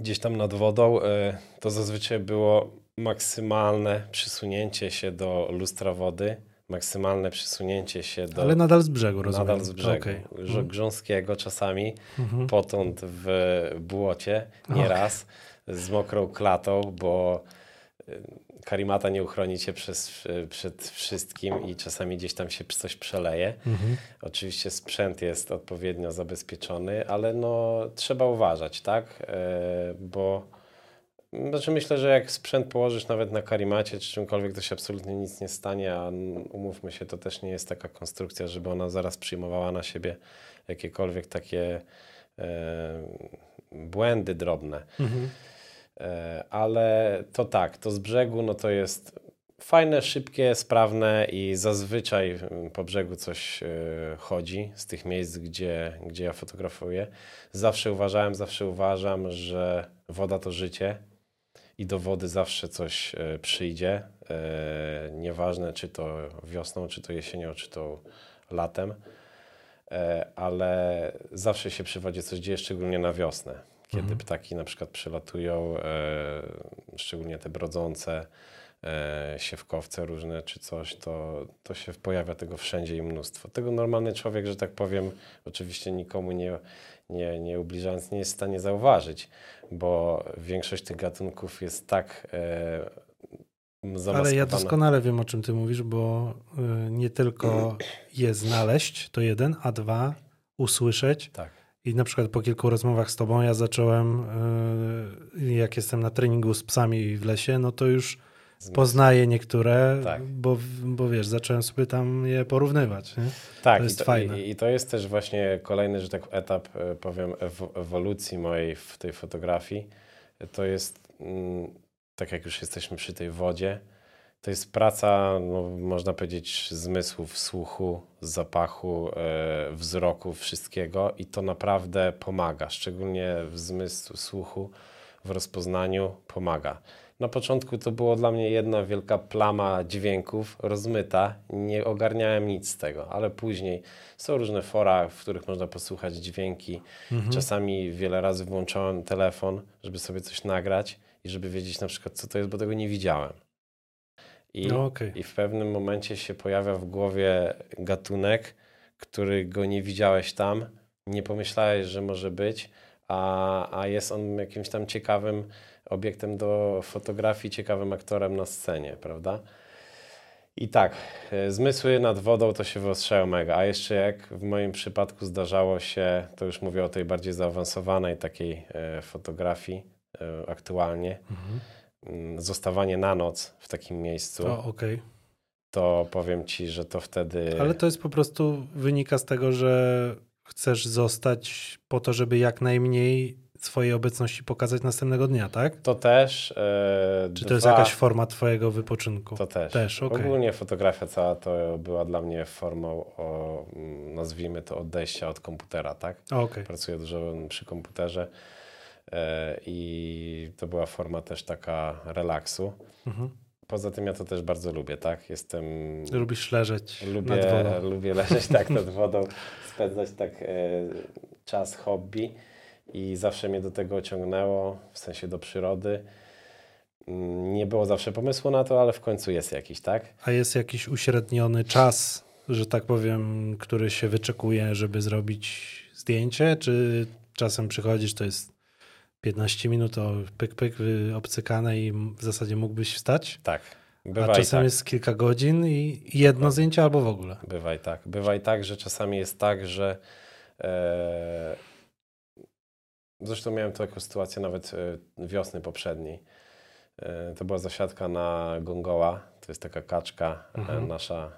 gdzieś tam nad wodą, e, to zazwyczaj było maksymalne przysunięcie się do lustra wody, maksymalne przysunięcie się do... Ale nadal z brzegu, rozumiem. Nadal z brzegu. Okay. Mhm. Grząskiego czasami, mhm. potąd w błocie, nieraz, z mokrą klatą, bo karimata nie uchroni cię przez, przed wszystkim i czasami gdzieś tam się coś przeleje. Mhm. Oczywiście sprzęt jest odpowiednio zabezpieczony, ale no, trzeba uważać, tak? E, bo znaczy myślę, że jak sprzęt położysz nawet na karimacie czy czymkolwiek, to się absolutnie nic nie stanie, a umówmy się, to też nie jest taka konstrukcja, żeby ona zaraz przyjmowała na siebie jakiekolwiek takie e, błędy drobne. Mhm. E, ale to tak, to z brzegu no to jest fajne, szybkie, sprawne i zazwyczaj mm, po brzegu coś e, chodzi z tych miejsc, gdzie, gdzie ja fotografuję. Zawsze uważałem, zawsze uważam, że woda to życie i do wody zawsze coś e, przyjdzie. Nieważne, czy to wiosną, czy to jesienią, czy to latem, ale zawsze się przy wodzie coś dzieje, szczególnie na wiosnę kiedy mhm. ptaki na przykład przylatują, e, szczególnie te brodzące, e, siewkowce różne czy coś, to, to się pojawia tego wszędzie i mnóstwo. Tego normalny człowiek, że tak powiem, oczywiście nikomu nie, nie, nie ubliżając, nie jest w stanie zauważyć, bo większość tych gatunków jest tak e, ale ja doskonale wiem, o czym ty mówisz, bo y, nie tylko je znaleźć, to jeden, a dwa usłyszeć. Tak. I na przykład po kilku rozmowach z tobą ja zacząłem, yy, jak jestem na treningu z psami w lesie, no to już poznaję niektóre, tak. bo, bo wiesz, zacząłem sobie tam je porównywać. Nie? Tak, to jest i, to, fajne. I, i, to jest też właśnie kolejny, że tak etap, e, powiem, ewolucji mojej w tej fotografii. To jest, mm, tak jak już jesteśmy przy tej wodzie, to jest praca, no, można powiedzieć, zmysłów, słuchu, zapachu, e, wzroku, wszystkiego i to naprawdę pomaga, szczególnie w zmysłu, słuchu, w rozpoznaniu pomaga. Na początku to było dla mnie jedna wielka plama dźwięków rozmyta, nie ogarniałem nic z tego, ale później są różne fora, w których można posłuchać dźwięki. Mhm. Czasami wiele razy włączałem telefon, żeby sobie coś nagrać i żeby wiedzieć na przykład, co to jest, bo tego nie widziałem. I, no okay. I w pewnym momencie się pojawia w głowie gatunek, który go nie widziałeś tam, nie pomyślałeś, że może być, a, a jest on jakimś tam ciekawym obiektem do fotografii, ciekawym aktorem na scenie, prawda? I tak, e, zmysły nad wodą to się wyostrzają mega. A jeszcze jak w moim przypadku zdarzało się, to już mówię o tej bardziej zaawansowanej takiej e, fotografii e, aktualnie, mhm Mm, zostawanie na noc w takim miejscu. O, okay. To powiem ci, że to wtedy. Ale to jest po prostu wynika z tego, że chcesz zostać po to, żeby jak najmniej swojej obecności pokazać następnego dnia, tak? To też. E, Czy to dwa... jest jakaś forma twojego wypoczynku? To też. też okay. Ogólnie fotografia cała to była dla mnie formą, o, nazwijmy to, odejścia od komputera, tak? Okay. Pracuję dużo przy komputerze E, i to była forma też taka relaksu. Mhm. Poza tym ja to też bardzo lubię, tak? Jestem... Lubisz leżeć lubię, nad wodą. Lubię leżeć tak nad wodą, spędzać tak e, czas hobby i zawsze mnie do tego ciągnęło, w sensie do przyrody. Nie było zawsze pomysłu na to, ale w końcu jest jakiś, tak? A jest jakiś uśredniony czas, że tak powiem, który się wyczekuje, żeby zrobić zdjęcie, czy czasem przychodzisz, to jest 15 minut o pyk, pyk obcykane i w zasadzie mógłbyś wstać. Tak. Bywa A czasem tak. jest kilka godzin i jedno zdjęcie albo w ogóle. Bywa i tak. Bywa i tak, że czasami jest tak, że e... zresztą miałem taką sytuację nawet e, wiosny poprzedniej. E... To była zasiadka na gongoła. To jest taka kaczka e, mhm. nasza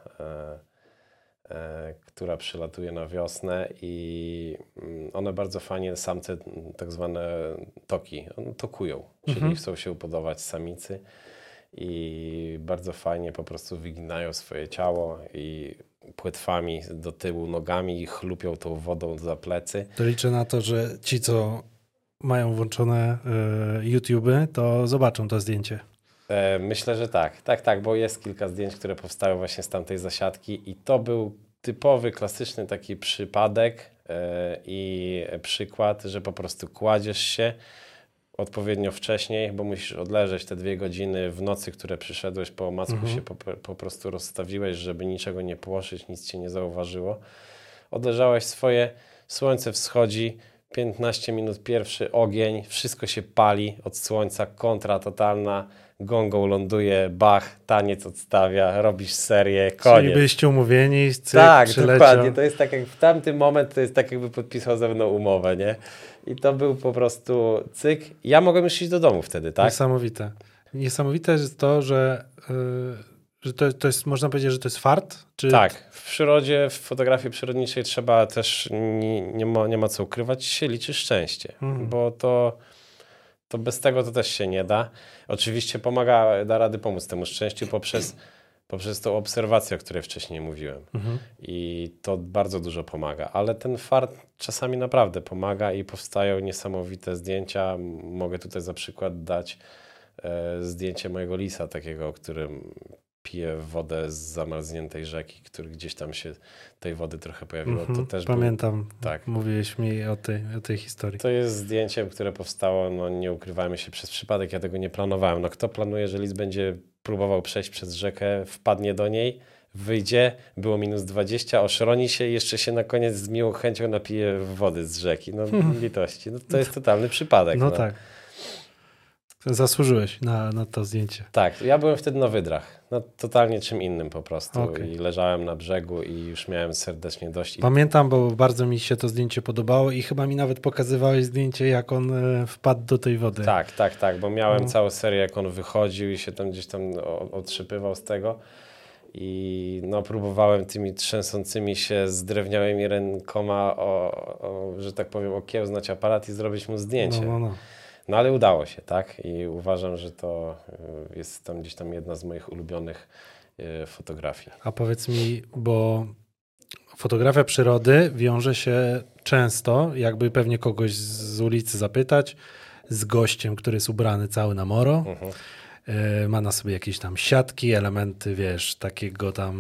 która przylatuje na wiosnę i mm, one bardzo fajnie, samce tak zwane toki, tokują, czyli mhm. chcą się upodobać samicy i bardzo fajnie po prostu wyginają swoje ciało i płetwami do tyłu nogami i chlupią tą wodą za plecy. To liczę na to, że ci, co mają włączone y, YouTube, to zobaczą to zdjęcie. E, myślę, że tak. Tak, tak, bo jest kilka zdjęć, które powstały właśnie z tamtej zasiadki i to był typowy, klasyczny taki przypadek e, i przykład, że po prostu kładziesz się odpowiednio wcześniej, bo musisz odleżeć te dwie godziny w nocy, które przyszedłeś po omacku, mhm. się po, po, prostu rozstawiłeś, żeby niczego nie płoszyć, nic cię nie zauważyło. Odleżałeś swoje, słońce wschodzi, 15 minut pierwszy ogień, wszystko się pali od słońca, kontra totalna, gongą ląduje, bach, taniec odstawia, robisz serię, koniec. Czyli byliście umówieni, cyk, tak, przyleciał. dokładnie. To jest tak jak w tamtym moment to jest tak jakby podpisał ze mną umowę, nie? I to był po prostu cyk. Ja mogłem już iść do domu wtedy, tak? Niesamowite. Niesamowite jest to, że, yy, że to, to jest, można powiedzieć, że to jest fart? Czy... Tak, w przyrodzie, w fotografii przyrodniczej trzeba też, nie, nie, ma, nie ma co ukrywać, się liczy szczęście, Mhm. bo to, to bez tego to też się nie da. Oczywiście pomaga, da rady pomóc temu szczęściu poprzez, poprzez tą obserwację, o której wcześniej mówiłem. Mhm. I to bardzo dużo pomaga, ale ten fart czasami naprawdę pomaga i powstają niesamowite zdjęcia. Mogę tutaj za przykład dać e, zdjęcie mojego lisa, takiego, którym pije wodę z zamarzniętej rzeki, który gdzieś tam się tej wody trochę pojawiło. Mhm. To też był, Pamiętam, tak. mówiłeś mi o tej, o tej historii. to jest zdjęcie, które powstało, no nie ukrywajmy się, przez przypadek. Ja tego nie planowałem. No kto planuje, że lis będzie próbował przejść przez rzekę, wpadnie do niej, wyjdzie, było minus 20, oszroni się i jeszcze się na koniec z miłą chęcią napije wody z rzeki. No litości. No, to jest totalny przypadek. No tak. Zasłużyłeś na, na to zdjęcie. Tak, ja byłem wtedy na wydrach. No, totalnie czym innym po prostu. Okej. I leżałem na brzegu i już miałem serdecznie dość. Pamiętam, bo bardzo mi się to zdjęcie podobało i chyba mi nawet pokazywałeś zdjęcie, jak on e, wpadł do tej wody. Tak, tak, tak, bo miałem No. całą serię, jak on wychodził i się tam gdzieś tam o- otrzypywał z tego. I no, próbowałem tymi trzęsącymi się zdrewniałymi rękoma, o, o, że tak powiem, okiełznać aparat i zrobić mu zdjęcie. No, No, no, no. ale udało się, tak? I uważam, że to y, jest tam gdzieś tam jedna z moich ulubionych y, fotografii. A powiedz mi, bo fotografia przyrody wiąże się często, jakby pewnie kogoś z ulicy zapytać, z gościem, który jest ubrany cały na moro. Mhm. E, Ma na sobie jakieś tam siatki, elementy, wiesz, takiego tam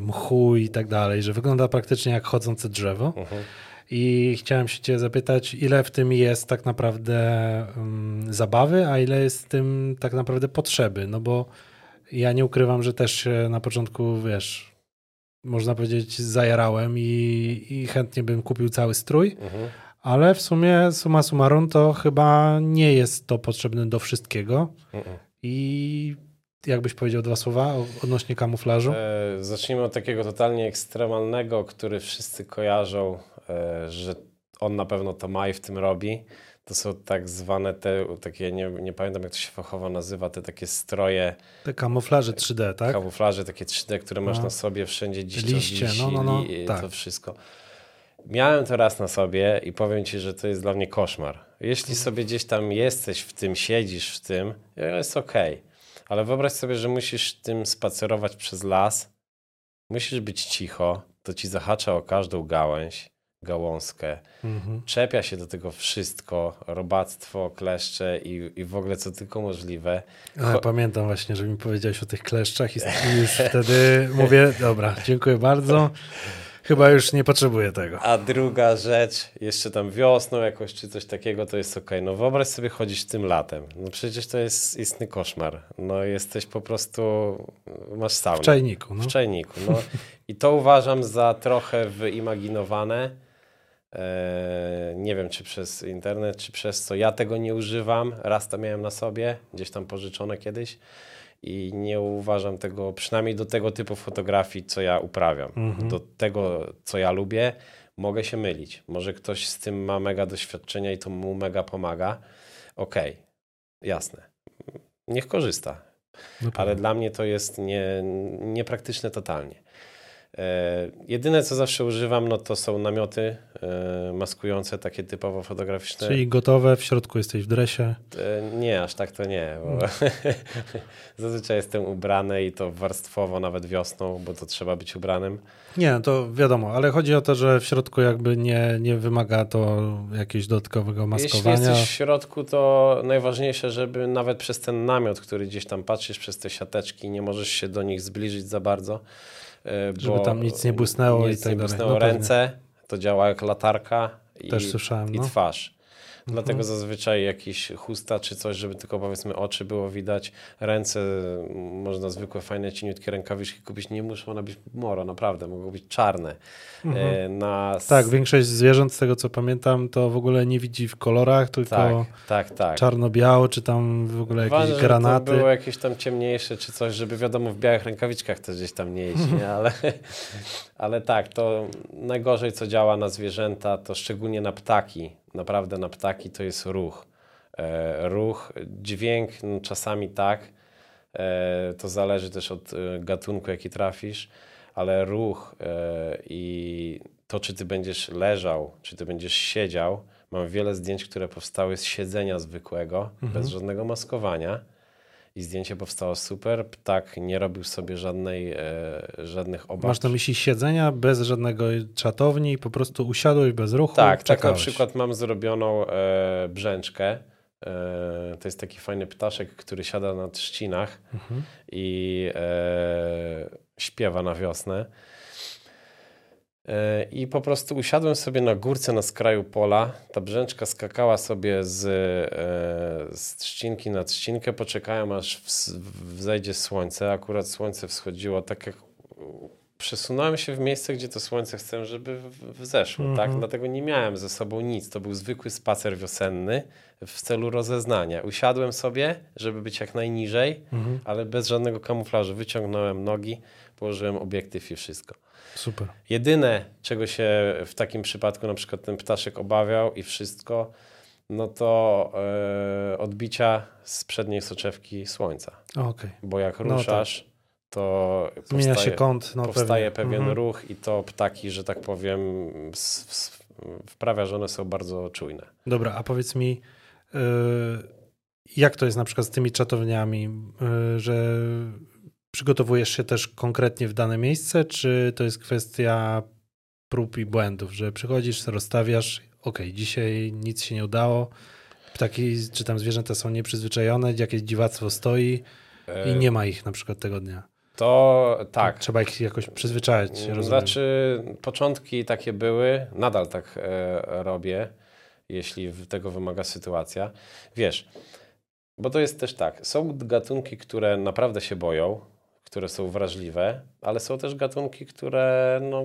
mchu i tak dalej, że wygląda praktycznie jak chodzące drzewo. Mhm. I chciałem się cię zapytać, ile w tym jest tak naprawdę mm, zabawy, a ile jest w tym tak naprawdę potrzeby, no bo ja nie ukrywam, że też się na początku, wiesz, można powiedzieć, zajarałem i, i chętnie bym kupił cały strój, Mhm. ale w sumie summa summarum to chyba nie jest to potrzebne do wszystkiego Mhm. i jakbyś powiedział dwa słowa odnośnie kamuflażu? E, zacznijmy od takiego totalnie ekstremalnego, który wszyscy kojarzą, że on na pewno to ma i w tym robi. To są tak zwane te, takie, nie, nie pamiętam jak to się fachowo nazywa, te takie stroje, Te kamuflaże 3D, tak? kamuflaże, takie 3D, które masz No. na sobie wszędzie gdzieś Liście, wisi, no, no, no, i tak. to wszystko. Miałem to raz na sobie i powiem Ci, że to jest dla mnie koszmar. Jeśli sobie gdzieś tam jesteś w tym, siedzisz w tym, jest okej. Ale wyobraź sobie, że musisz tym spacerować przez las, musisz być cicho, to ci zahacza o każdą gałęź, gałązkę, Mhm. czepia się do tego wszystko, robactwo, kleszcze i, i w ogóle co tylko możliwe. Pamiętam właśnie, że mi powiedziałeś o tych kleszczach i już wtedy mówię, dobra, dziękuję bardzo. Chyba już nie potrzebuję tego. A druga rzecz, jeszcze tam wiosną jakoś czy coś takiego, to jest okej. No wyobraź sobie chodzić tym latem. No przecież to jest istny koszmar. No jesteś po prostu, masz saunę. W czajniku. No. W czajniku, no. I to uważam za trochę wyimaginowane. Eee, nie wiem, czy przez internet, czy przez co. Ja tego nie używam. Raz to miałem na sobie, gdzieś tam pożyczone kiedyś. I nie uważam tego, przynajmniej do tego typu fotografii, co ja uprawiam. Mhm. Do tego, co ja lubię, mogę się mylić. Może ktoś z tym ma mega doświadczenia i to mu mega pomaga. Okej, jasne. Niech korzysta No ale dla mnie to jest nie, niepraktyczne totalnie. E, jedyne, co zawsze używam, no to są namioty e, maskujące, takie typowo fotograficzne. Czyli gotowe, w środku jesteś w dresie. E, nie, aż tak to nie. Bo Zazwyczaj jestem ubrany i to warstwowo, nawet wiosną, bo to trzeba być ubranym. Nie, no to wiadomo, ale chodzi o to, że w środku jakby nie, nie wymaga to jakiegoś dodatkowego Jeśli maskowania. jesteś w środku, to najważniejsze, żeby nawet przez ten namiot, który gdzieś tam patrzysz, przez te siateczki, nie możesz się do nich zbliżyć za bardzo. E, Żeby tam nic nie błysnęło nic i tak nie dalej. błysnęło No ręce, to działa jak latarka i, Też słyszałem, i no. twarz. Dlatego zazwyczaj jakiś chusta czy coś, żeby tylko powiedzmy oczy było widać, ręce, można zwykłe, fajne, cieniutkie rękawiczki kupić, nie muszą one być moro, naprawdę, mogą być czarne. E, na Tak, większość zwierząt, z tego co pamiętam, to w ogóle nie widzi w kolorach, tylko tak, tak, tak. czarno-biało, czy tam w ogóle jakieś Ważne, granaty. Było jakieś tam ciemniejsze czy coś, żeby wiadomo w białych rękawiczkach też gdzieś tam nie iść, nie? Ale, ale tak, to najgorzej co działa na zwierzęta, to szczególnie na ptaki, naprawdę na ptaki to jest ruch. E, ruch, dźwięk no, czasami tak, e, to zależy też od e, gatunku jaki trafisz, ale ruch e, i to czy ty będziesz leżał, czy ty będziesz siedział, mam wiele zdjęć, które powstały z siedzenia zwykłego, bez żadnego maskowania. I zdjęcie powstało super. Ptak nie robił sobie żadnej, e, żadnych obaw. Masz na myśli siedzenia bez żadnego czatowni, po prostu usiadłeś bez ruchu, Tak, tak na czekałeś. przykład mam zrobioną e, brzęczkę. E, to jest taki fajny ptaszek, który siada na trzcinach Mhm. i e, śpiewa na wiosnę. E, I po prostu usiadłem sobie na górce na skraju pola. Ta brzęczka skakała sobie z, e, z trzcinki na trzcinkę. Poczekałem aż wzejdzie słońce. Akurat słońce wschodziło tak jak przesunąłem się w miejsce, gdzie to słońce chcę, żeby wzeszło. Tak? Dlatego nie miałem ze sobą nic. To był zwykły spacer wiosenny w celu rozeznania. Usiadłem sobie, żeby być jak najniżej, ale bez żadnego kamuflażu. Wyciągnąłem nogi, położyłem obiektyw i wszystko. Super. Jedyne, czego się w takim przypadku na przykład ten ptaszek obawiał i wszystko, no to e, odbicia z przedniej soczewki słońca. Okej. Bo jak No ruszasz, to Zmienia się powstaje, kąt, no powstaje pewnie. pewien Mhm. ruch i to ptaki, że tak powiem, wprawia, że one są bardzo czujne. Dobra, a powiedz mi, y, jak to jest na przykład z tymi czatowniami, y, że przygotowujesz się też konkretnie w dane miejsce, czy to jest kwestia prób i błędów, że przychodzisz, rozstawiasz, ok, dzisiaj nic się nie udało, ptaki czy tam zwierzęta są nieprzyzwyczajone, jakieś dziwactwo stoi i nie ma ich na przykład tego dnia. To tak. Trzeba ich jakoś przyzwyczajać, rozumiem. Znaczy, początki takie były, nadal tak e, robię, jeśli tego wymaga sytuacja. Wiesz, bo to jest też tak, są gatunki, które naprawdę się boją, które są wrażliwe, ale są też gatunki, które no,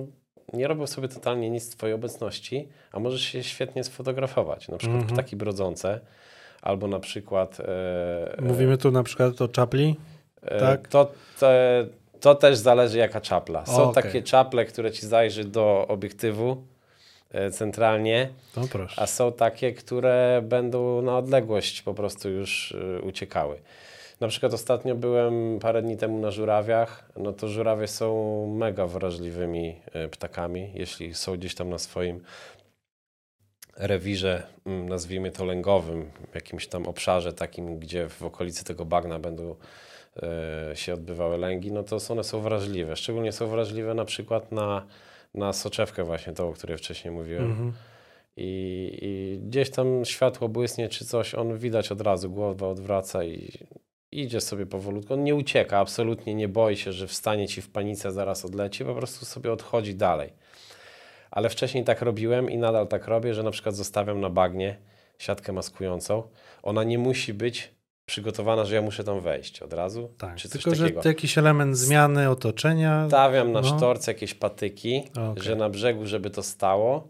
nie robią sobie totalnie nic w Twojej obecności, a możesz się świetnie sfotografować. Na przykład Mhm. ptaki brodzące, albo na przykład... E, Mówimy tu na przykład o czapli, E, Tak? To, te, to też zależy jaka czapla. Są Okej. takie czaple, które ci zajrzy do obiektywu e, centralnie, proszę. a są takie, które będą na odległość po prostu już e, uciekały. Na przykład ostatnio byłem parę dni temu na żurawiach, no to żurawie są mega wrażliwymi e, ptakami, jeśli są gdzieś tam na swoim rewirze, mm, nazwijmy to lęgowym, w jakimś tam obszarze takim, gdzie w okolicy tego bagna będą e, się odbywały lęgi, no to one są wrażliwe. Szczególnie są wrażliwe na przykład na, na soczewkę właśnie tą, o której wcześniej mówiłem. Mhm. I, I gdzieś tam światło błysnie czy coś, on widać od razu, głowa odwraca i idzie sobie powolutku. On nie ucieka, absolutnie nie boi się, że wstanie ci w panice, zaraz odleci, po prostu sobie odchodzi dalej. Ale wcześniej tak robiłem i nadal tak robię, że na przykład zostawiam na bagnie siatkę maskującą. Ona nie musi być przygotowana, że ja muszę tam wejść od razu, Tak, czy coś tylko że takiego. to jakiś element zmiany otoczenia. Stawiam na No. sztorce jakieś patyki, Okej. że na brzegu, żeby to stało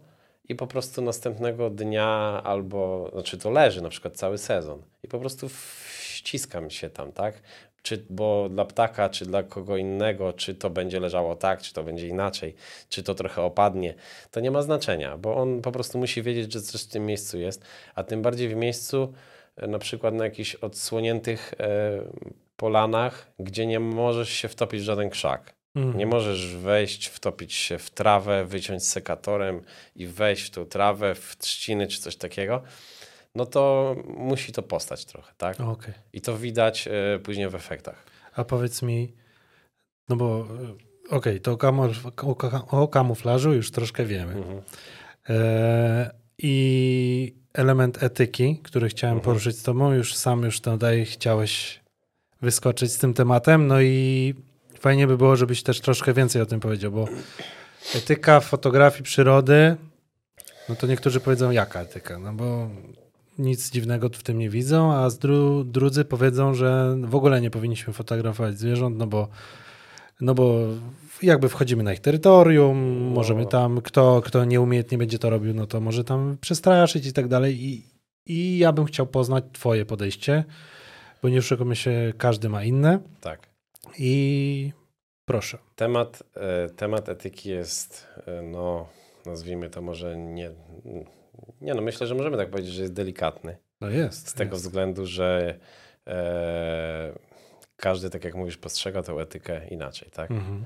i po prostu następnego dnia albo, znaczy to leży na przykład cały sezon i po prostu wciskam się tam, tak? Czy, bo dla ptaka, czy dla kogo innego, czy to będzie leżało tak, czy to będzie inaczej, czy to trochę opadnie, to nie ma znaczenia, bo on po prostu musi wiedzieć, że coś w tym miejscu jest, a tym bardziej w miejscu, e, na przykład na jakichś odsłoniętych e, polanach, gdzie nie możesz się wtopić w żaden krzak. Mhm. Nie możesz wejść, wtopić się w trawę, wyciąć sekatorem i wejść w tą trawę, w trzciny czy coś takiego. No to musi to postać trochę, tak? Okej. I to widać e, później w efektach. A powiedz mi, no bo y, okej, to o, o, ka- o kamuflażu już troszkę wiemy. Mhm. E, I element etyki, który chciałem Mhm. poruszyć z tobą, już sam już tutaj chciałeś wyskoczyć z tym tematem, no i fajnie by było, żebyś też troszkę więcej o tym powiedział, bo etyka fotografii przyrody No to niektórzy powiedzą, jaka etyka? No bo nic dziwnego w tym nie widzą, a z dru drudzy powiedzą, że w ogóle nie powinniśmy fotografować zwierząt, no bo, no bo jakby wchodzimy na ich terytorium, No. możemy tam, kto, kto nieumiejętnie będzie to robił, no to może tam przestraszyć i tak dalej. I, I ja bym chciał poznać twoje podejście, bo nie oszukujmy się, każdy ma inne Tak. I proszę. Temat, e, temat etyki jest, e, no, nazwijmy to może nie. Nie, no myślę, że możemy tak powiedzieć, że jest delikatny. No jest. Z tego jest. względu, że e, każdy, tak jak mówisz, postrzega tę etykę inaczej, tak? Mhm.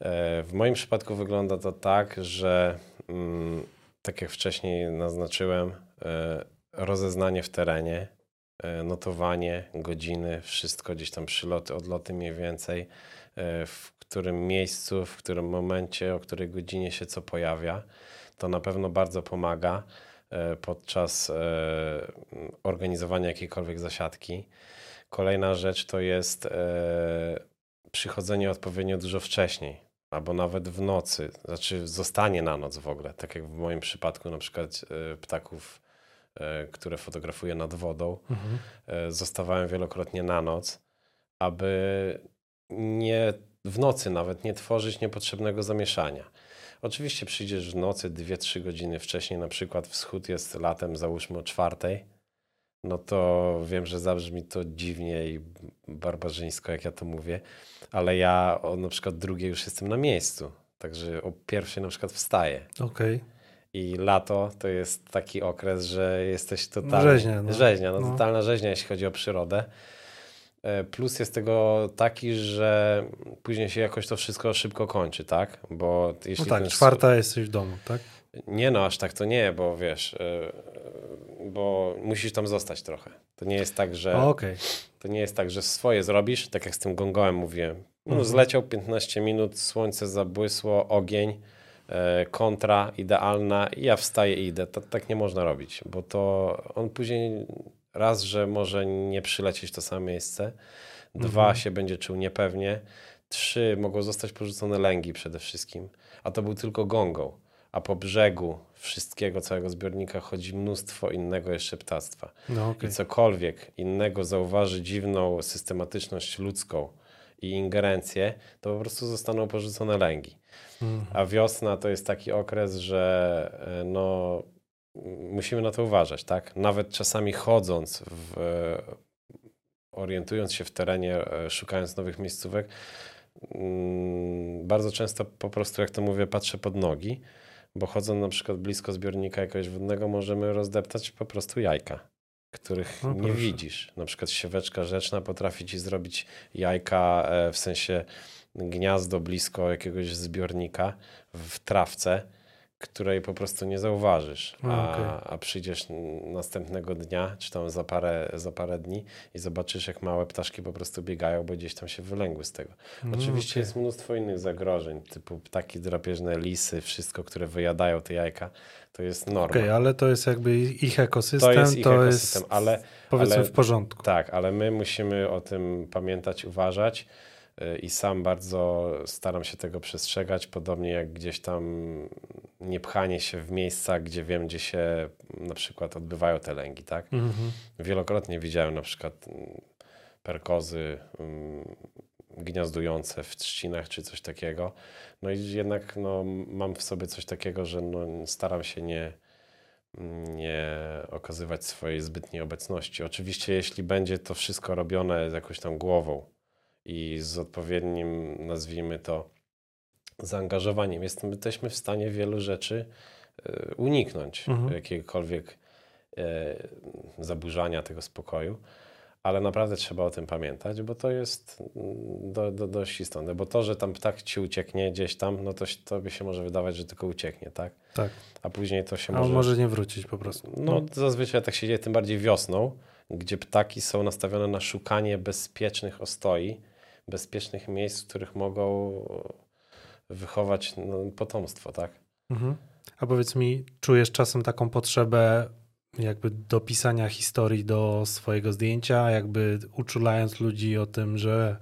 E, W moim przypadku wygląda to tak, że mm, tak jak wcześniej naznaczyłem, e, rozeznanie w terenie, notowanie, godziny, wszystko gdzieś tam przyloty, odloty mniej więcej, e, w którym miejscu, w którym momencie, o której godzinie się co pojawia, to na pewno bardzo pomaga e, podczas e, organizowania jakiejkolwiek zasiadki. Kolejna rzecz to jest e, przychodzenie odpowiednio dużo wcześniej, albo nawet w nocy, znaczy zostanie na noc w ogóle, tak jak w moim przypadku na przykład e, ptaków, e, które fotografuję nad wodą, Mhm. e, zostawałem wielokrotnie na noc, aby nie w nocy nawet nie tworzyć niepotrzebnego zamieszania. Oczywiście przyjdziesz w nocy 2-3 godziny wcześniej, na przykład wschód jest latem, załóżmy o czwartej, no to wiem, że zabrzmi to dziwnie i barbarzyńsko, jak ja to mówię, ale ja o na przykład drugiej już jestem na miejscu, także o pierwszej na przykład wstaję. Okej. I lato to jest taki okres, że jesteś totalnie... rzeźnia, no. Rzeźnia, no, No. totalna rzeźnia, jeśli chodzi o przyrodę. E, Plus jest tego taki, że później się jakoś to wszystko szybko kończy, tak? Bo jeśli No tak, ten czwarta jesteś w domu, tak? Nie no, aż tak to nie, bo wiesz, e, bo musisz tam zostać trochę. To nie jest tak, że Okej. to nie jest tak, że swoje zrobisz, tak jak z tym gongołem mówiłem. No, Mhm. Zleciał 15 minut, słońce zabłysło, ogień, kontra idealna i ja wstaję i idę. To, tak nie można robić, bo to on później raz, że może nie przylecieć to samo miejsce, dwa Mhm. się będzie czuł niepewnie, trzy mogą zostać porzucone lęgi przede wszystkim, a to był tylko gongą. A po brzegu wszystkiego, całego zbiornika chodzi mnóstwo innego jeszcze ptactwa No okej. i cokolwiek innego zauważy dziwną systematyczność ludzką i ingerencję, to po prostu zostaną porzucone lęgi. A wiosna to jest taki okres, że e, no, musimy na to uważać, tak? Nawet czasami chodząc, w, orientując się w terenie, e, szukając nowych miejscówek, mm, bardzo często po prostu, jak to mówię, patrzę pod nogi, bo chodząc na przykład blisko zbiornika jakiegoś wodnego, możemy rozdeptać po prostu jajka, których No nie widzisz. Na przykład sieweczka rzeczna potrafi ci zrobić jajka, e, w sensie gniazdo blisko jakiegoś zbiornika w trawce, której po prostu nie zauważysz. A, okej. a przyjdziesz następnego dnia, czy tam za parę, za parę dni i zobaczysz, jak małe ptaszki po prostu biegają, bo gdzieś tam się wylęgły z tego. No, Oczywiście jest mnóstwo innych zagrożeń, typu ptaki drapieżne, lisy, wszystko, które wyjadają te jajka, to jest norma. Okej, ale to jest jakby ich ekosystem, to jest ich ekosystem, jest ale powiedzmy ale- w porządku. tak, ale my musimy o tym pamiętać, uważać i sam bardzo staram się tego przestrzegać, podobnie jak gdzieś tam nie pchanie się w miejsca, gdzie wiem, gdzie się na przykład odbywają te lęgi, tak? Mhm. Wielokrotnie widziałem na przykład mm, perkozy mm, gniazdujące w trzcinach czy coś takiego. No i jednak no, mam w sobie coś takiego, że no, staram się nie, nie okazywać swojej zbytniej obecności. Oczywiście, jeśli będzie to wszystko robione z jakąś tam głową i z odpowiednim, nazwijmy to, zaangażowaniem, jesteśmy w stanie wielu rzeczy e, uniknąć, Mhm. jakiegokolwiek e, zaburzania tego spokoju. Ale naprawdę trzeba o tym pamiętać, bo to jest mm, do, do, dość istotne. Bo to, że tam ptak ci ucieknie gdzieś tam, no to tobie się może wydawać, że tylko ucieknie, tak? Tak, A później to się a on może... może nie wrócić po prostu. No, zazwyczaj tak się dzieje, tym bardziej wiosną, gdzie ptaki są nastawione na szukanie bezpiecznych ostoi, bezpiecznych miejsc, w których mogą wychować no, potomstwo, tak? Mhm. A powiedz mi, czujesz czasem taką potrzebę jakby dopisania historii do swojego zdjęcia, jakby uczulając ludzi o tym, że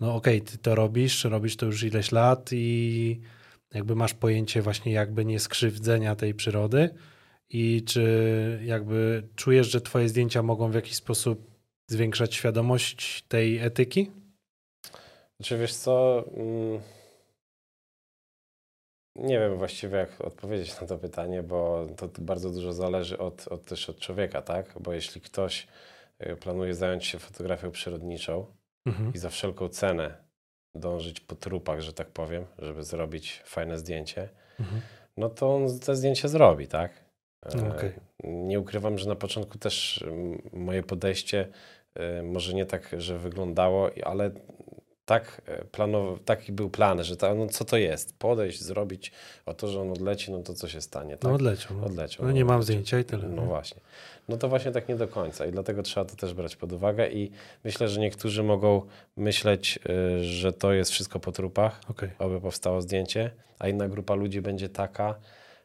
no okej, ty to robisz, robisz to już ileś lat i jakby masz pojęcie właśnie jakby nie skrzywdzenia tej przyrody i czy jakby czujesz, że twoje zdjęcia mogą w jakiś sposób zwiększać świadomość tej etyki? Czy wiesz co? Mm, nie wiem właściwie, jak odpowiedzieć na to pytanie, bo to bardzo dużo zależy od, od, też od człowieka, tak? Bo jeśli ktoś y, planuje zająć się fotografią przyrodniczą Mhm. i za wszelką cenę dążyć po trupach, że tak powiem, żeby zrobić fajne zdjęcie, Mhm. no to on te zdjęcie zrobi, tak? E, No, okej. Nie ukrywam, że na początku też moje podejście e, może nie tak, że wyglądało, ale tak planował, taki był plan, że ta, no co to jest? Podejść, zrobić, o to, że on odleci, no to co się stanie? Tak? No odleciał. No. Odleciał. No nie mam zdjęcia i tyle. No nie? właśnie. No to właśnie tak nie do końca i dlatego trzeba to też brać pod uwagę i myślę, że niektórzy mogą myśleć, y, że to jest wszystko po trupach, Okej. oby powstało zdjęcie, a inna grupa ludzi będzie taka,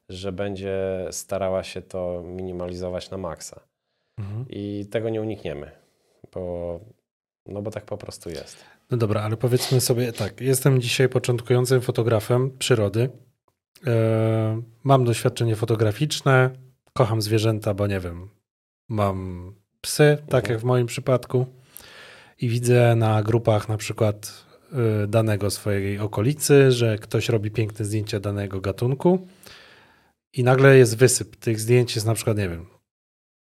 że będzie starała się to minimalizować na maksa. Mhm. I tego nie unikniemy, bo, no bo tak po prostu jest. No dobra, ale powiedzmy sobie tak. Jestem dzisiaj początkującym fotografem przyrody. E, mam doświadczenie fotograficzne, kocham zwierzęta, bo nie wiem, mam psy, tak Mhm. jak w moim przypadku, i widzę na grupach na przykład e, danego swojej okolicy, że ktoś robi piękne zdjęcia danego gatunku i nagle jest wysyp. Tych zdjęć jest na przykład, nie wiem,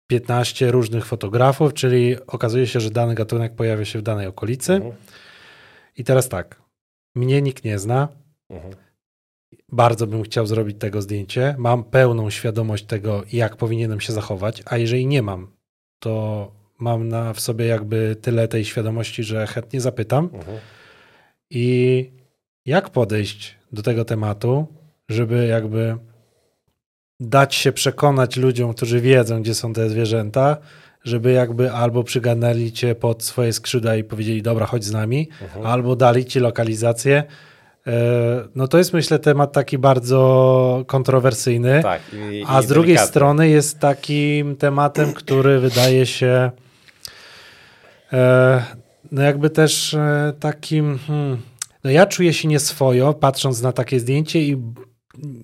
15 różnych fotografów, czyli okazuje się, że dany gatunek pojawia się w danej okolicy. Mhm. I teraz tak, mnie nikt nie zna, Mhm. bardzo bym chciał zrobić tego zdjęcie, mam pełną świadomość tego, jak powinienem się zachować, a jeżeli nie mam, to mam na, w sobie jakby tyle tej świadomości, że chętnie zapytam. Mhm. I jak podejść do tego tematu, żeby jakby dać się przekonać ludziom, którzy wiedzą, gdzie są te zwierzęta, żeby jakby albo przygarnęli cię pod swoje skrzydła i powiedzieli, dobra, chodź z nami, Mhm. albo dali ci lokalizację. E, No to jest myślę temat taki bardzo kontrowersyjny, Tak. I, a i z drugiej delikatny. strony jest takim tematem, który wydaje się e, no jakby też e, takim hmm, no ja czuję się nieswojo patrząc na takie zdjęcie i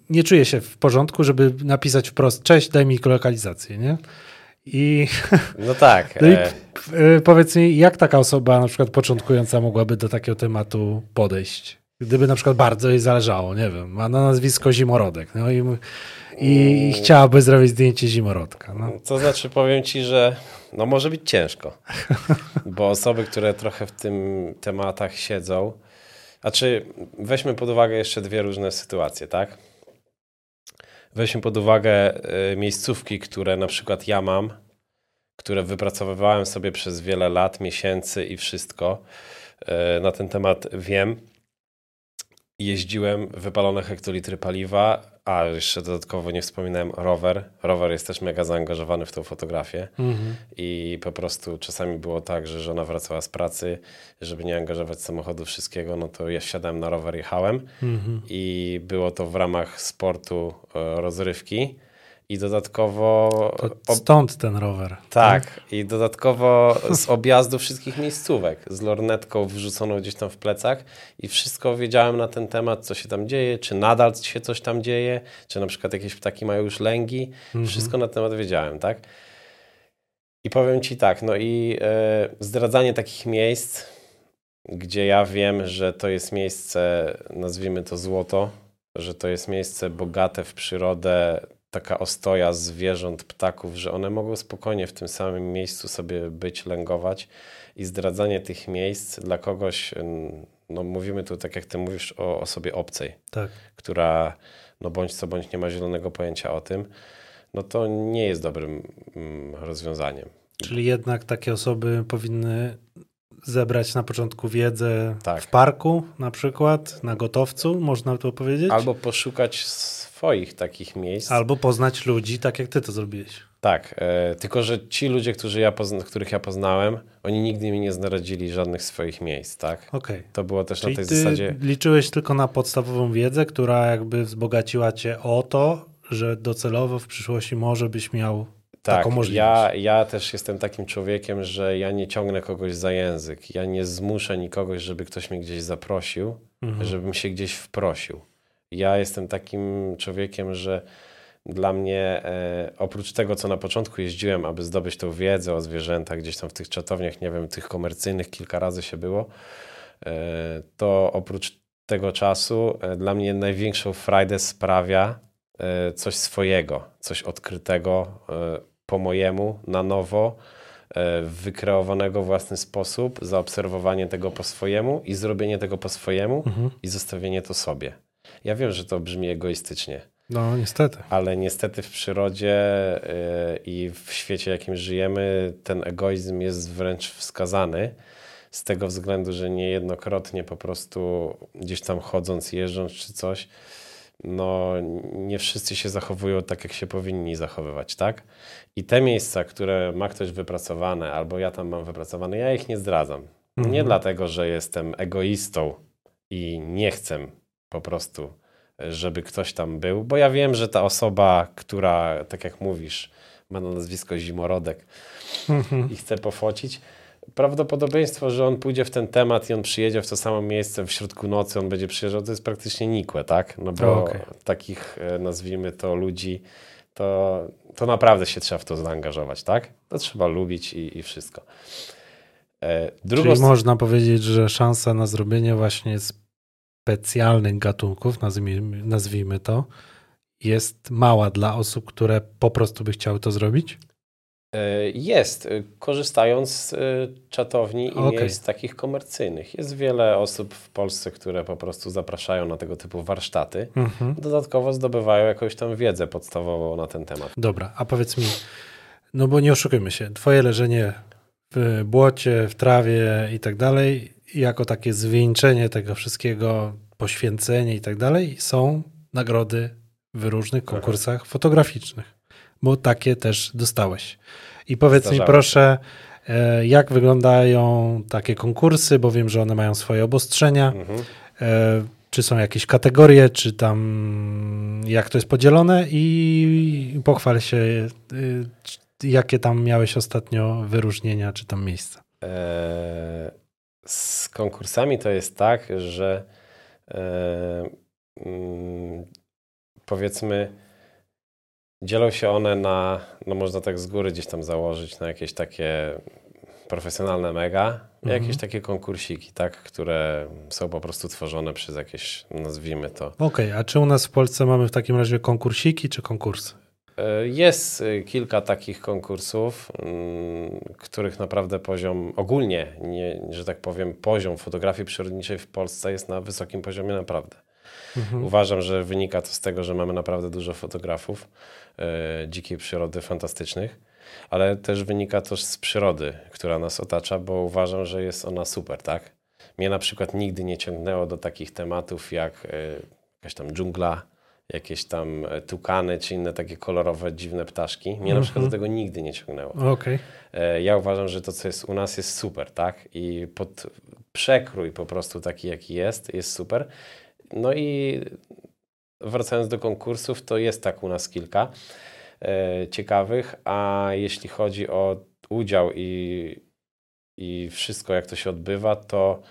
nie czuję się w porządku, żeby napisać wprost cześć, daj mi lokalizację, nie? I No tak. no i e, e, powiedz mi, jak taka osoba na przykład początkująca mogłaby do takiego tematu podejść? Gdyby na przykład bardzo jej zależało, nie wiem, ma na nazwisko Zimorodek, no i, i, i chciałaby zrobić zdjęcie Zimorodka. No. To znaczy powiem ci, że no może być ciężko, bo osoby, które trochę w tym tematach siedzą, a czy weźmy pod uwagę jeszcze dwie różne sytuacje, tak? Weźmy pod uwagę y, miejscówki, które na przykład ja mam, które wypracowywałem sobie przez wiele lat, miesięcy i wszystko. y, Na ten temat wiem. Jeździłem, wypalone hektolitry paliwa, a jeszcze dodatkowo nie wspominałem rower. Rower jest też mega zaangażowany w tą fotografię Mhm. i po prostu czasami było tak, że żona wracała z pracy, żeby nie angażować samochodu wszystkiego, no to ja siadałem na rower, jechałem Mhm. i było to w ramach sportu e, rozrywki i dodatkowo To stąd ten rower. tak, i dodatkowo z objazdu wszystkich miejscówek, z lornetką wrzuconą gdzieś tam w plecach i wszystko wiedziałem na ten temat, co się tam dzieje, czy nadal się coś tam dzieje, czy na przykład jakieś ptaki mają już lęgi, Mhm. wszystko na ten temat wiedziałem, tak? I powiem Ci tak, no i e, zdradzanie takich miejsc, gdzie ja wiem, że to jest miejsce, nazwijmy to złoto, że to jest miejsce bogate w przyrodę, taka ostoja zwierząt, ptaków, że one mogą spokojnie w tym samym miejscu sobie być, lęgować i zdradzanie tych miejsc dla kogoś, no mówimy tu tak jak Ty mówisz o osobie obcej, Tak. która no bądź co bądź nie ma zielonego pojęcia o tym, no to nie jest dobrym mm, rozwiązaniem. Czyli jednak takie osoby powinny zebrać na początku wiedzę Tak. w parku na przykład, na gotowcu, można to powiedzieć? Albo poszukać swoich takich miejsc. Albo poznać ludzi, tak jak ty to zrobiłeś. Tak, e, tylko że ci ludzie, którzy ja pozna, których ja poznałem, oni nigdy mi nie zdradzili żadnych swoich miejsc, tak? Okej. To było też Czyli na tej ty zasadzie. liczyłeś tylko na podstawową wiedzę, która jakby wzbogaciła cię o to, że docelowo w przyszłości może byś miał Tak, taką możliwość. ja, ja też jestem takim człowiekiem, że ja nie ciągnę kogoś za język. Ja nie zmuszę nikogoś, żeby ktoś mnie gdzieś zaprosił, Mhm. żebym się gdzieś wprosił. Ja jestem takim człowiekiem, że dla mnie e, oprócz tego, co na początku jeździłem, aby zdobyć tą wiedzę o zwierzętach, gdzieś tam w tych czatowniach, nie wiem, tych komercyjnych kilka razy się było, e, to oprócz tego czasu e, dla mnie największą frajdę sprawia e, coś swojego, coś odkrytego e, po mojemu, na nowo, e, wykreowanego w własny sposób, zaobserwowanie tego po swojemu i zrobienie tego po swojemu Mhm. i zostawienie to sobie. Ja wiem, że to brzmi egoistycznie, No niestety. ale niestety w przyrodzie y, i w świecie, jakim żyjemy, ten egoizm jest wręcz wskazany. Z tego względu, że niejednokrotnie po prostu gdzieś tam chodząc, jeżdżąc czy coś, no nie wszyscy się zachowują tak, jak się powinni zachowywać, tak? I te miejsca, które ma ktoś wypracowane, albo ja tam mam wypracowane, ja ich nie zdradzam. Nie Mhm. dlatego, że jestem egoistą i nie chcę po prostu, żeby ktoś tam był, bo ja wiem, że ta osoba, która, tak jak mówisz, ma na nazwisko Zimorodek i chce pofocić, prawdopodobieństwo, że on pójdzie w ten temat i on przyjedzie w to samo miejsce w środku nocy, on będzie przyjeżdżał, to jest praktycznie nikłe, tak? No bo Okej. takich, e, nazwijmy to, ludzi, to, to naprawdę się trzeba w to zaangażować, tak? To trzeba lubić i, i wszystko. E, Drugą Czyli można powiedzieć, że szansa na zrobienie właśnie specjalnych gatunków, nazwijmy, nazwijmy to, jest mała dla osób, które po prostu by chciały to zrobić? E, Jest, e, korzystając z e, czatowni i miejsc takich komercyjnych. Jest wiele osób w Polsce, które po prostu zapraszają na tego typu warsztaty. Mhm. Dodatkowo zdobywają jakąś tam wiedzę podstawową na ten temat. Dobra, a powiedz mi, no bo nie oszukujmy się, twoje leżenie w błocie, w trawie i tak dalej, jako takie zwieńczenie tego wszystkiego, poświęcenie i tak dalej, są nagrody w różnych konkursach fotograficznych, bo takie też dostałeś. I powiedz mi proszę, e, jak wyglądają takie konkursy, bo wiem, że one mają swoje obostrzenia. Mhm. E, czy są jakieś kategorie, czy tam jak to jest podzielone i pochwal się, y, jakie tam miałeś ostatnio wyróżnienia, czy tam miejsca. E, Z konkursami to jest tak, że e, mm, powiedzmy dzielą się one na, no można tak z góry gdzieś tam założyć, na jakieś takie profesjonalne mega, Mhm. jakieś takie konkursiki, tak, które są po prostu tworzone przez jakieś, nazwijmy to, Okej, a czy u nas w Polsce mamy w takim razie konkursiki, czy konkursy? E, Jest y, kilka takich konkursów, mm, których naprawdę poziom, ogólnie, nie, że tak powiem, poziom fotografii przyrodniczej w Polsce jest na wysokim poziomie naprawdę. Mhm. Uważam, że wynika to z tego, że mamy naprawdę dużo fotografów e, dzikiej przyrody fantastycznych, ale też wynika to z przyrody, która nas otacza, bo uważam, że jest ona super, tak? Mnie na przykład nigdy nie ciągnęło do takich tematów jak e, jakaś tam dżungla, jakieś tam e, tukany czy inne takie kolorowe, dziwne ptaszki. Mnie na przykład do Mhm. tego nigdy nie ciągnęło. Okej, E, Ja uważam, że to, co jest u nas, jest super, tak? I pod przekrój po prostu taki, jaki jest, jest super. No i wracając do konkursów, to jest tak u nas kilka e, ciekawych, a jeśli chodzi o udział i, i wszystko, jak to się odbywa, to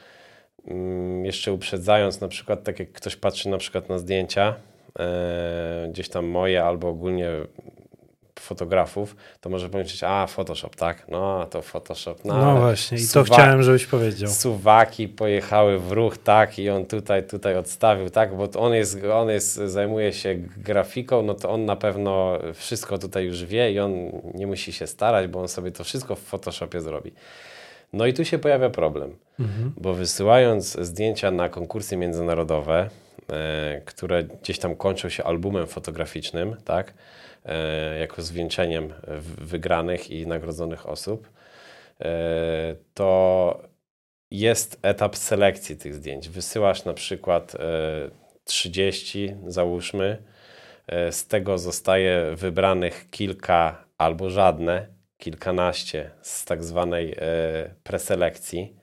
mm, jeszcze uprzedzając, na przykład tak jak ktoś patrzy na przykład na zdjęcia, gdzieś tam moje albo ogólnie fotografów, to może pomyśleć, a Photoshop, tak? No, to Photoshop. No, no, właśnie, i to chciałem, żebyś powiedział. Suwaki pojechały w ruch, tak, i on tutaj, tutaj odstawił, tak, bo on jest, on jest, zajmuje się grafiką, no to on na pewno wszystko tutaj już wie i on nie musi się starać, bo on sobie to wszystko w Photoshopie zrobi. No i tu się pojawia problem, Mhm. bo wysyłając zdjęcia na konkursy międzynarodowe, e, które gdzieś tam kończą się albumem fotograficznym, tak, e, jako zwieńczeniem wygranych i nagrodzonych osób, e, to jest etap selekcji tych zdjęć. Wysyłasz na przykład e, 30, załóżmy, e, z tego zostaje wybranych kilka albo żadne, kilkanaście z tak zwanej e, preselekcji.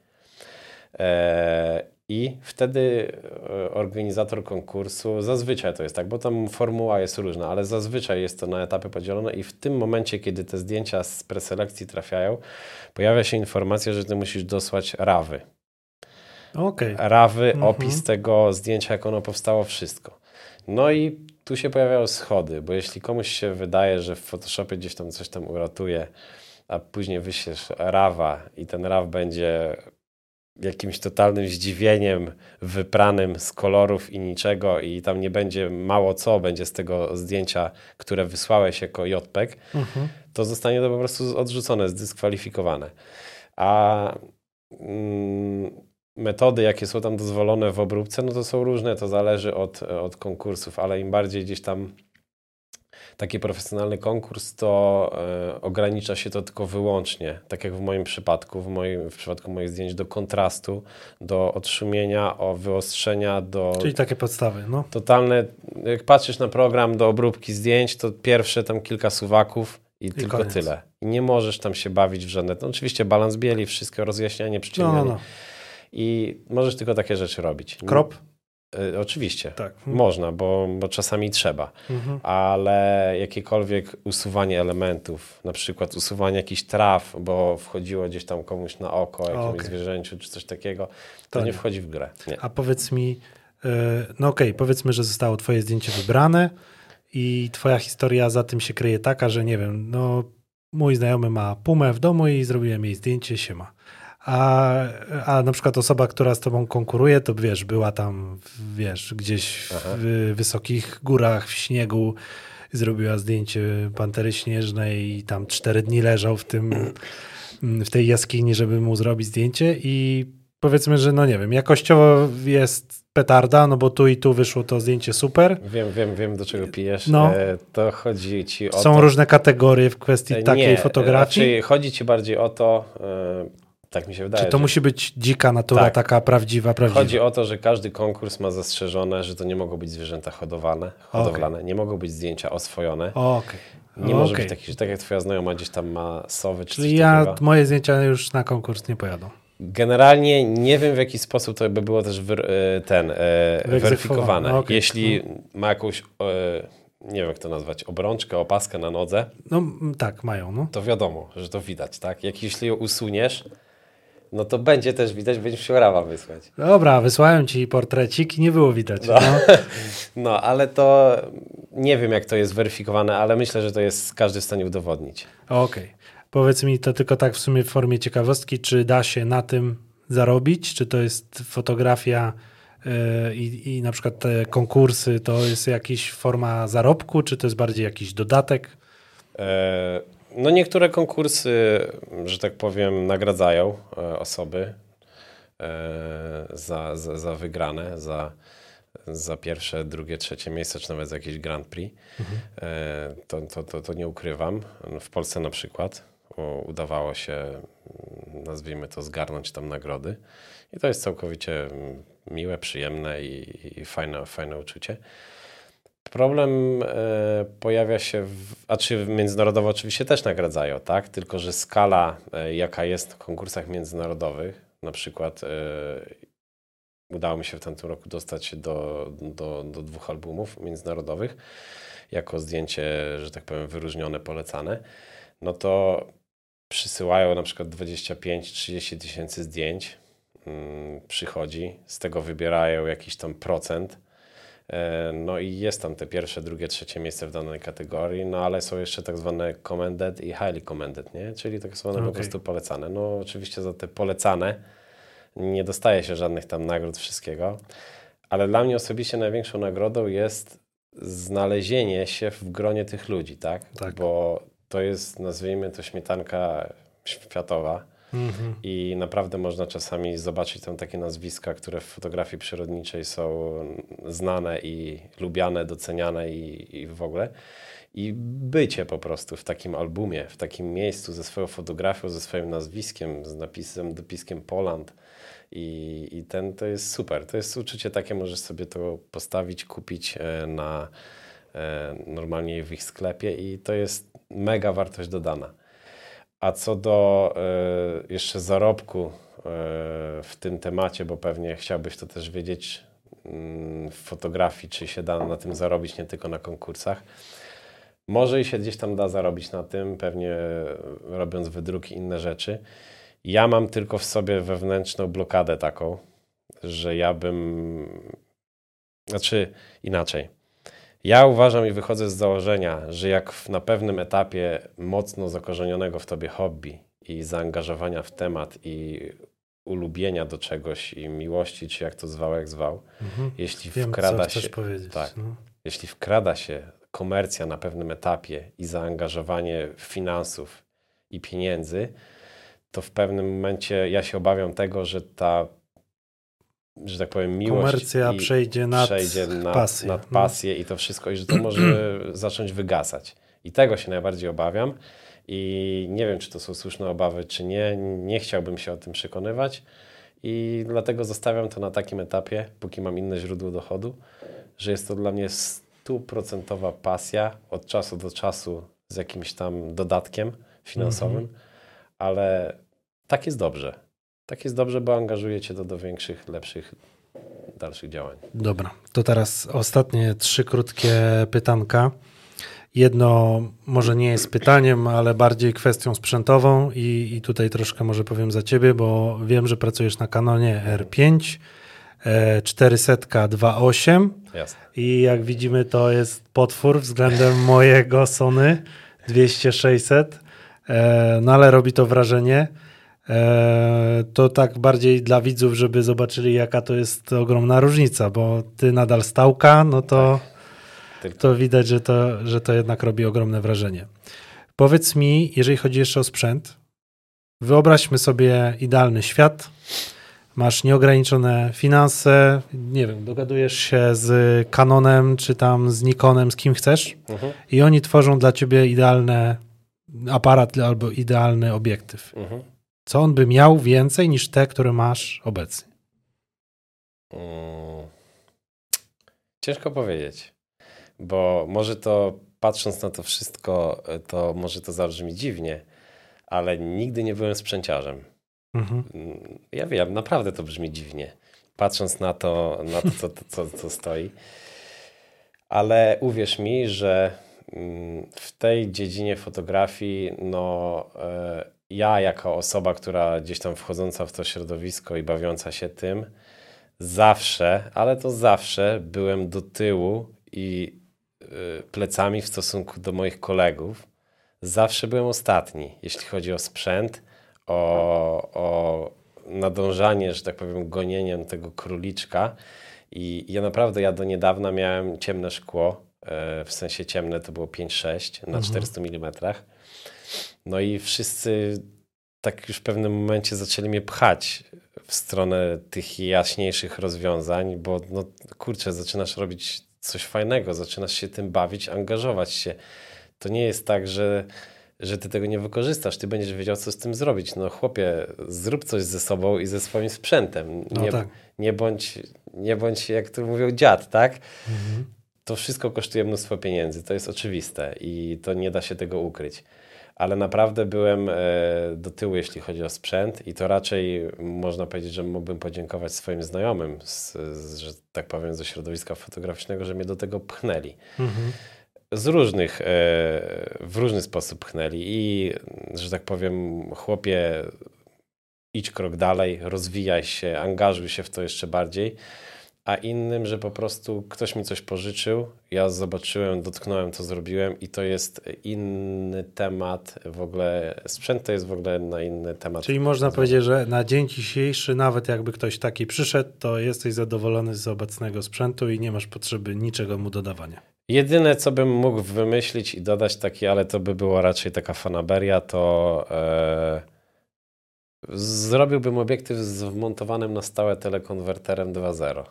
I wtedy e, organizator konkursu, zazwyczaj to jest tak, bo tam formuła jest różna, ale zazwyczaj jest to na etapy podzielone i w tym momencie, kiedy te zdjęcia z preselekcji trafiają, pojawia się informacja, że ty musisz dosłać rawy. Okej, Rawy, Mhm. opis tego zdjęcia, jak ono powstało, wszystko. No i tu się pojawiają schody, bo jeśli komuś się wydaje, że w Photoshopie gdzieś tam coś tam uratuje, a później wyślesz rawa i ten raw będzie jakimś totalnym zdziwieniem wypranym z kolorów i niczego i tam nie będzie mało co będzie z tego zdjęcia, które wysłałeś jako JPEG, Mhm. to zostanie to po prostu odrzucone, zdyskwalifikowane. A mm, metody, jakie są tam dozwolone w obróbce, no to są różne, to zależy od, od konkursów, ale im bardziej gdzieś tam taki profesjonalny konkurs, to e, ogranicza się to tylko wyłącznie, tak jak w moim przypadku, w, moim, w przypadku moich zdjęć, do kontrastu, do odszumienia, o wyostrzenia, do Czyli takie podstawy, no. totalne, jak patrzysz na program do obróbki zdjęć, to pierwsze tam kilka suwaków i, tylko koniec. tyle. I nie możesz tam się bawić w żadne, no oczywiście balans bieli, wszystko, rozjaśnianie, No, przyciemnianie. no, no. I możesz tylko takie rzeczy robić. Krop? Y, oczywiście. Tak. Można, bo, bo czasami trzeba, Mhm. ale jakiekolwiek usuwanie elementów, na przykład usuwanie jakichś traw, bo wchodziło gdzieś tam komuś na oko, jakiemuś Okej. zwierzęciu czy coś takiego, to, nie nie. wchodzi w grę. Nie. A powiedz mi, e, no okej, powiedzmy, że zostało twoje zdjęcie wybrane i twoja historia za tym się kryje taka, że nie wiem, no mój znajomy ma pumę w domu i zrobiłem jej zdjęcie, siema. A, a na przykład osoba, która z tobą konkuruje, to wiesz, była tam, wiesz, gdzieś Aha. w wysokich górach, w śniegu, zrobiła zdjęcie pantery śnieżnej i tam cztery dni leżał w tym, w tej jaskini, żeby mu zrobić zdjęcie i powiedzmy, że no nie wiem, jakościowo jest petarda, no bo tu i tu wyszło to zdjęcie super. Wiem, wiem, wiem do czego pijesz. No. E, to chodzi ci o Są to... różne kategorie w kwestii E, takiej nie, fotografii. Raczej chodzi ci bardziej o to, e, tak mi się wydaje, Czy to że musi być dzika natura, Tak. taka prawdziwa, prawdziwa? chodzi o to, że każdy konkurs ma zastrzeżone, że to nie mogą być zwierzęta hodowane, hodowlane, nie mogą być zdjęcia oswojone. O, Okej. Nie może Okej. być takich, że tak jak twoja znajoma gdzieś tam ma sowy czy Czyli coś ja, takiego. moje zdjęcia już na konkurs nie pojadą. Generalnie nie wiem w jaki sposób to by było też e, ten, e, weryfikowane. Okej. Jeśli ma jakąś, e, nie wiem jak to nazwać, obrączkę, opaskę na nodze, No tak, mają, no. to wiadomo, że to widać, tak? Jak jeśli ją usuniesz, no to będzie też widać, będziesz musiał rawa wysłać. Dobra, wysłałem ci portrecik i nie było widać. No. No, ale to nie wiem jak to jest weryfikowane, ale myślę, że to jest każdy w stanie udowodnić. Okej. Powiedz mi to tylko tak w sumie w formie ciekawostki, czy da się na tym zarobić? Czy to jest fotografia yy, i, na przykład te konkursy to jest jakaś forma zarobku, czy to jest bardziej jakiś dodatek? E, No niektóre konkursy, że tak powiem, nagradzają e, osoby e, za, za, za wygrane, za, za pierwsze, drugie, trzecie miejsce, czy nawet za jakieś Grand Prix. E, To, to, to, to nie ukrywam. W Polsce na przykład udawało się, nazwijmy to, zgarnąć tam nagrody. I to jest całkowicie mm, miłe, przyjemne i, i fajne, fajne uczucie. Problem e, pojawia się, w, a czy międzynarodowo oczywiście też nagradzają, tak? Tylko, że skala, e, jaka jest w konkursach międzynarodowych, na przykład e, udało mi się w tamtym roku dostać się do, do, do dwóch albumów międzynarodowych jako zdjęcie, że tak powiem, wyróżnione, polecane, no to przysyłają na przykład 25-30 tysięcy zdjęć, mm, przychodzi, z tego wybierają jakiś tam procent, No i jest tam te pierwsze, drugie, trzecie miejsce w danej kategorii, no ale są jeszcze tak zwane commended i highly commended, nie? Czyli tak zwane po Okej. prostu polecane. No oczywiście za te polecane nie dostaje się żadnych tam nagród, wszystkiego, ale dla mnie osobiście największą nagrodą jest znalezienie się w gronie tych ludzi, tak? Tak. Bo to jest, nazwijmy to śmietanka światowa, Mhm. i naprawdę można czasami zobaczyć tam takie nazwiska, które w fotografii przyrodniczej są znane i lubiane, doceniane i, i w ogóle. I bycie po prostu w takim albumie, w takim miejscu ze swoją fotografią, ze swoim nazwiskiem, z napisem, dopiskiem Poland. I, I ten to jest super. To jest uczucie takie, możesz sobie to postawić, kupić e, na e, normalnie w ich sklepie i to jest mega wartość dodana. A co do e, jeszcze zarobku e, w tym temacie, bo pewnie chciałbyś to też wiedzieć mm, w fotografii, czy się da na tym zarobić, nie tylko na konkursach. Może i się gdzieś tam da zarobić na tym, pewnie robiąc wydruki, inne rzeczy. Ja mam tylko w sobie wewnętrzną blokadę taką, że ja bym Znaczy inaczej. Ja uważam i wychodzę z założenia, że jak na pewnym etapie mocno zakorzenionego w tobie hobby i zaangażowania w temat i ulubienia do czegoś i miłości, czy jak to zwał, jak zwał, Mhm. jeśli Wiem, wkrada się, tak. No. jeśli wkrada się komercja na pewnym etapie i zaangażowanie finansów i pieniędzy, to w pewnym momencie ja się obawiam tego, że ta, że tak powiem, miłość Komercja i przejdzie nad przejdzie nad, pasję. nad No. pasję i to wszystko, i że to może zacząć wygasać. I tego się najbardziej obawiam. I nie wiem, czy to są słuszne obawy, czy nie. Nie chciałbym się o tym przekonywać. I dlatego zostawiam to na takim etapie, póki mam inne źródło dochodu, że jest to dla mnie stuprocentowa pasja od czasu do czasu z jakimś tam dodatkiem finansowym, ale tak jest dobrze. Tak jest dobrze, bo angażuje cię to do większych, lepszych, dalszych działań. Dobra, to teraz ostatnie trzy krótkie pytanka. Jedno może nie jest pytaniem, ale bardziej kwestią sprzętową i, i tutaj troszkę może powiem za ciebie, bo wiem, że pracujesz na Canonie R5, e, 400 2.8 Jasne. i jak widzimy to jest potwór względem mojego Sony 200-600, e, no ale robi to wrażenie. E, to tak bardziej dla widzów, żeby zobaczyli jaka to jest ogromna różnica, bo ty nadal stałka, no to, Tylko to widać, że to, że to jednak robi ogromne wrażenie. Powiedz mi, jeżeli chodzi jeszcze o sprzęt, wyobraźmy sobie idealny świat, masz nieograniczone finanse, nie wiem, dogadujesz się z Canonem, czy tam z Nikonem, z kim chcesz Mhm, i oni tworzą dla ciebie idealny aparat albo idealny obiektyw. mhm. Co on by miał więcej niż te, które masz obecnie? Ciężko powiedzieć, bo może to patrząc na to wszystko, to może to zabrzmi dziwnie, ale nigdy nie byłem sprzęciarzem. Mhm. Mm, Ja wiem, naprawdę to brzmi dziwnie, patrząc na to, na to co, co, co, co stoi. Ale uwierz mi, że mm, w tej dziedzinie fotografii, no e, ja jako osoba, która gdzieś tam wchodząca w to środowisko i bawiąca się tym, zawsze, ale to zawsze byłem do tyłu i y, plecami w stosunku do moich kolegów. Zawsze byłem ostatni, jeśli chodzi o sprzęt, o, o nadążanie, że tak powiem, gonieniem tego króliczka. I ja naprawdę, ja do niedawna miałem ciemne szkło, e, w sensie ciemne to było 5-6 na 400 mm. No i wszyscy tak już w pewnym momencie zaczęli mnie pchać w stronę tych jaśniejszych rozwiązań, bo no kurczę, zaczynasz robić coś fajnego, zaczynasz się tym bawić, angażować się. To nie jest tak, że, że ty tego nie wykorzystasz, ty będziesz wiedział, co z tym zrobić. No chłopie, zrób coś ze sobą i ze swoim sprzętem. No Nie, tak. nie, bądź, nie bądź, jak to mówią, dziad, tak? To wszystko kosztuje mnóstwo pieniędzy, to jest oczywiste i to nie da się tego ukryć. Ale naprawdę byłem e, do tyłu, jeśli chodzi o sprzęt, i to raczej można powiedzieć, że mógłbym podziękować swoim znajomym, z, z, że tak powiem, ze środowiska fotograficznego, że mnie do tego pchnęli. Mhm. Z różnych, e, w różny sposób pchnęli i, że tak powiem, chłopie, idź krok dalej, rozwijaj się, angażuj się w to jeszcze bardziej. A innym, że po prostu ktoś mi coś pożyczył, ja zobaczyłem, dotknąłem, to zrobiłem i to jest inny temat. W ogóle sprzęt to jest w ogóle na inny temat. Czyli można powiedzieć, że na dzień dzisiejszy, nawet jakby ktoś taki przyszedł, to jesteś zadowolony z obecnego sprzętu i nie masz potrzeby niczego mu dodawania. Jedyne, co bym mógł wymyślić i dodać takie, ale to by była raczej taka fanaberia, to e, zrobiłbym obiektyw z wmontowanym na stałe telekonwerterem 2.0.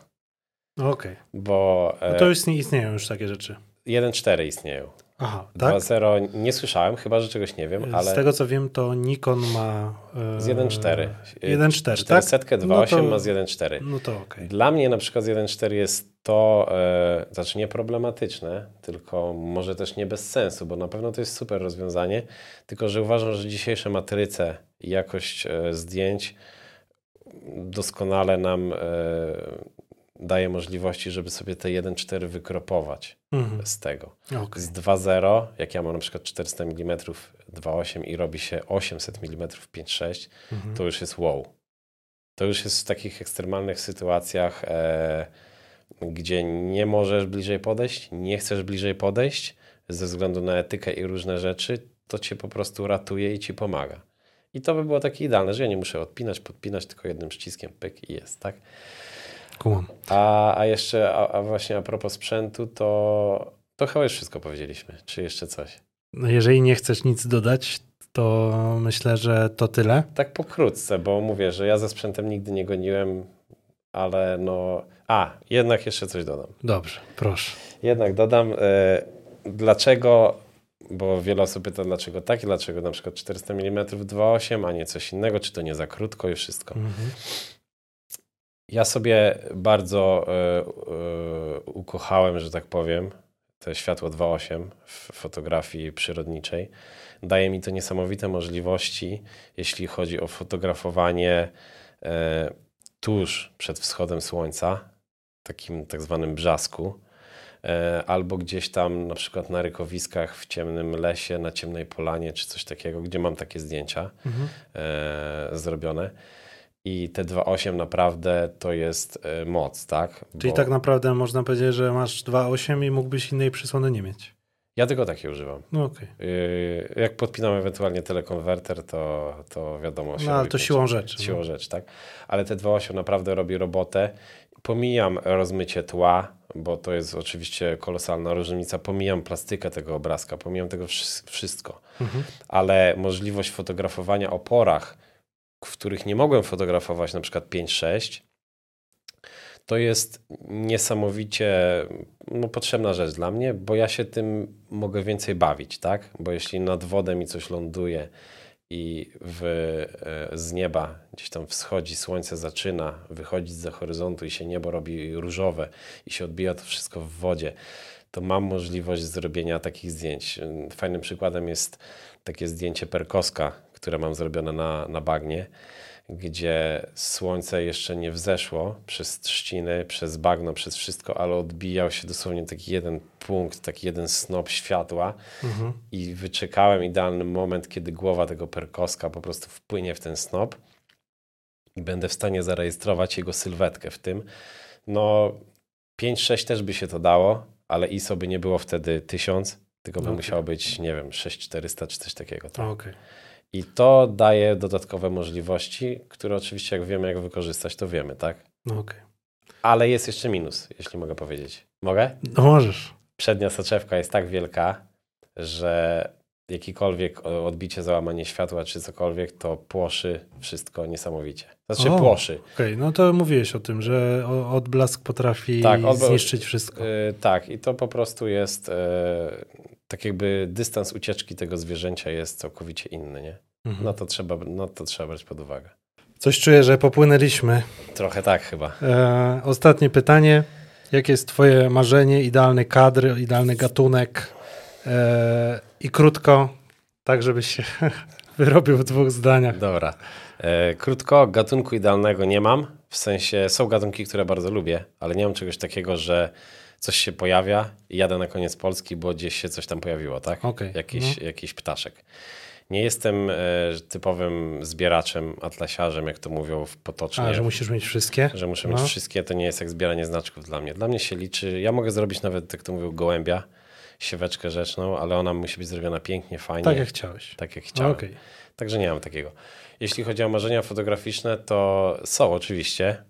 Okej. Bo No e, to już nie istnieją już takie rzeczy. 1.4 istnieją. Aha, tak? 2.0 nie słyszałem, chyba że czegoś nie wiem, ale Z tego co wiem, to Nikon ma. e, z 1.4. 1.4, tak? 400 2.8 No to- ma z 1.4. No to okej. Dla mnie na przykład z 1.4 jest to, e, znaczy nie problematyczne, tylko może też nie bez sensu, bo na pewno to jest super rozwiązanie, tylko że uważam, że dzisiejsze matryce i jakość zdjęć doskonale nam daje możliwości, żeby sobie te 1.4 wykropować Mhm. z tego. Okej. Z 2.0, jak ja mam na przykład 400 mm 2.8 i robi się 800 mm 5.6, to już jest wow. To już jest w takich ekstremalnych sytuacjach e, gdzie nie możesz bliżej podejść, nie chcesz bliżej podejść ze względu na etykę i różne rzeczy, to cię po prostu ratuje i ci pomaga. I to by było takie idealne, że ja nie muszę odpinać, podpinać, tylko jednym przyciskiem pyk i jest, tak? Kumam. A, a jeszcze, a, a właśnie a propos sprzętu, to, to chyba już wszystko powiedzieliśmy. Czy jeszcze coś? No jeżeli nie chcesz nic dodać, to myślę, że to tyle. Tak pokrótce, bo mówię, że ja ze sprzętem nigdy nie goniłem, ale no... A, jednak jeszcze coś dodam. Dobrze, proszę. Jednak dodam, e, dlaczego, bo wiele osób pyta, dlaczego tak i dlaczego na przykład 400 mm 2.8, a nie coś innego, czy to nie za krótko i wszystko. Mhm. Ja sobie bardzo e, e, ukochałem, że tak powiem, to światło 2.8 w fotografii przyrodniczej. Daje mi to niesamowite możliwości, jeśli chodzi o fotografowanie e, tuż przed wschodem słońca, takim tak zwanym brzasku, albo gdzieś tam na przykład na rykowiskach w ciemnym lesie, na ciemnej polanie, czy coś takiego, gdzie mam takie zdjęcia Mhm. zrobione. I te 2.8 naprawdę to jest e, moc, tak? Czyli Bo tak naprawdę można powiedzieć, że masz 2.8 i mógłbyś innej przysłony nie mieć. Ja tylko takie używam. No okej. Yy, Jak podpinam ewentualnie telekonwerter, to, to wiadomo. się No ale to siłą rzeczy. Siłą no. rzeczy, tak. Ale te 2.8 naprawdę robi robotę. Pomijam rozmycie tła, bo to jest oczywiście kolosalna różnica. Pomijam plastykę tego obrazka, pomijam tego wszy- wszystko. Mhm. Ale możliwość fotografowania o porach, których nie mogłem fotografować na przykład 5-6, to jest niesamowicie no, potrzebna rzecz dla mnie, bo ja się tym mogę więcej bawić, tak? Bo jeśli nad wodę mi coś ląduje i w, e, z nieba gdzieś tam wschodzi, słońce zaczyna wychodzić za horyzontu i się niebo robi różowe i się odbija to wszystko w wodzie, to mam możliwość zrobienia takich zdjęć. Fajnym przykładem jest takie zdjęcie perkoska, które mam zrobione na, na bagnie, gdzie słońce jeszcze nie wzeszło przez trzciny, przez bagno, przez wszystko, ale odbijał się dosłownie taki jeden punkt, taki jeden snop światła Mhm. i wyczekałem idealny moment, kiedy głowa tego perkoska po prostu wpłynie w ten snop i będę w stanie zarejestrować jego sylwetkę w tym. No 5-6 też by się to dało, ale ISO by nie było wtedy 1000, tylko by Okej. musiało być, nie wiem, 6400 czy coś takiego. Tak? Okej. I to daje dodatkowe możliwości, które oczywiście jak wiemy jak wykorzystać, to wiemy, tak? No okej. Ale jest jeszcze minus, jeśli mogę powiedzieć. Mogę? No możesz. Przednia soczewka jest tak wielka, że jakikolwiek odbicie, załamanie światła czy cokolwiek, to płoszy wszystko niesamowicie. Znaczy O. płoszy. Okej, no to mówiłeś o tym, że odblask potrafi Tak, odbla- zniszczyć wszystko. Y, tak, i to po prostu jest y, tak jakby dystans ucieczki tego zwierzęcia jest całkowicie inny, nie? Mhm. No to trzeba, no to trzeba brać pod uwagę. Coś czuję, że popłynęliśmy. Trochę tak chyba. E, ostatnie pytanie. Jakie jest twoje marzenie, idealny kadr, idealny gatunek? E, I krótko, tak żebyś się wyrobił w dwóch zdaniach. Dobra. E, krótko, gatunku idealnego nie mam. W sensie są gatunki, które bardzo lubię, ale nie mam czegoś takiego, że coś się pojawia i jadę na koniec Polski, bo gdzieś się coś tam pojawiło, tak? Okej, Jakiś, jakiś ptaszek. Nie jestem e, typowym zbieraczem, atlasiarzem, jak to mówią w potocznie. A, że musisz mieć wszystkie? że muszę No. mieć wszystkie, to nie jest jak zbieranie znaczków dla mnie. Dla mnie się liczy, ja mogę zrobić nawet, jak to mówią, gołębia, sieweczkę rzeczną, ale ona musi być zrobiona pięknie, fajnie, Tak jak chciałeś. tak jak chciałem. Okej. Także nie mam takiego. Jeśli chodzi o marzenia fotograficzne, to są oczywiście.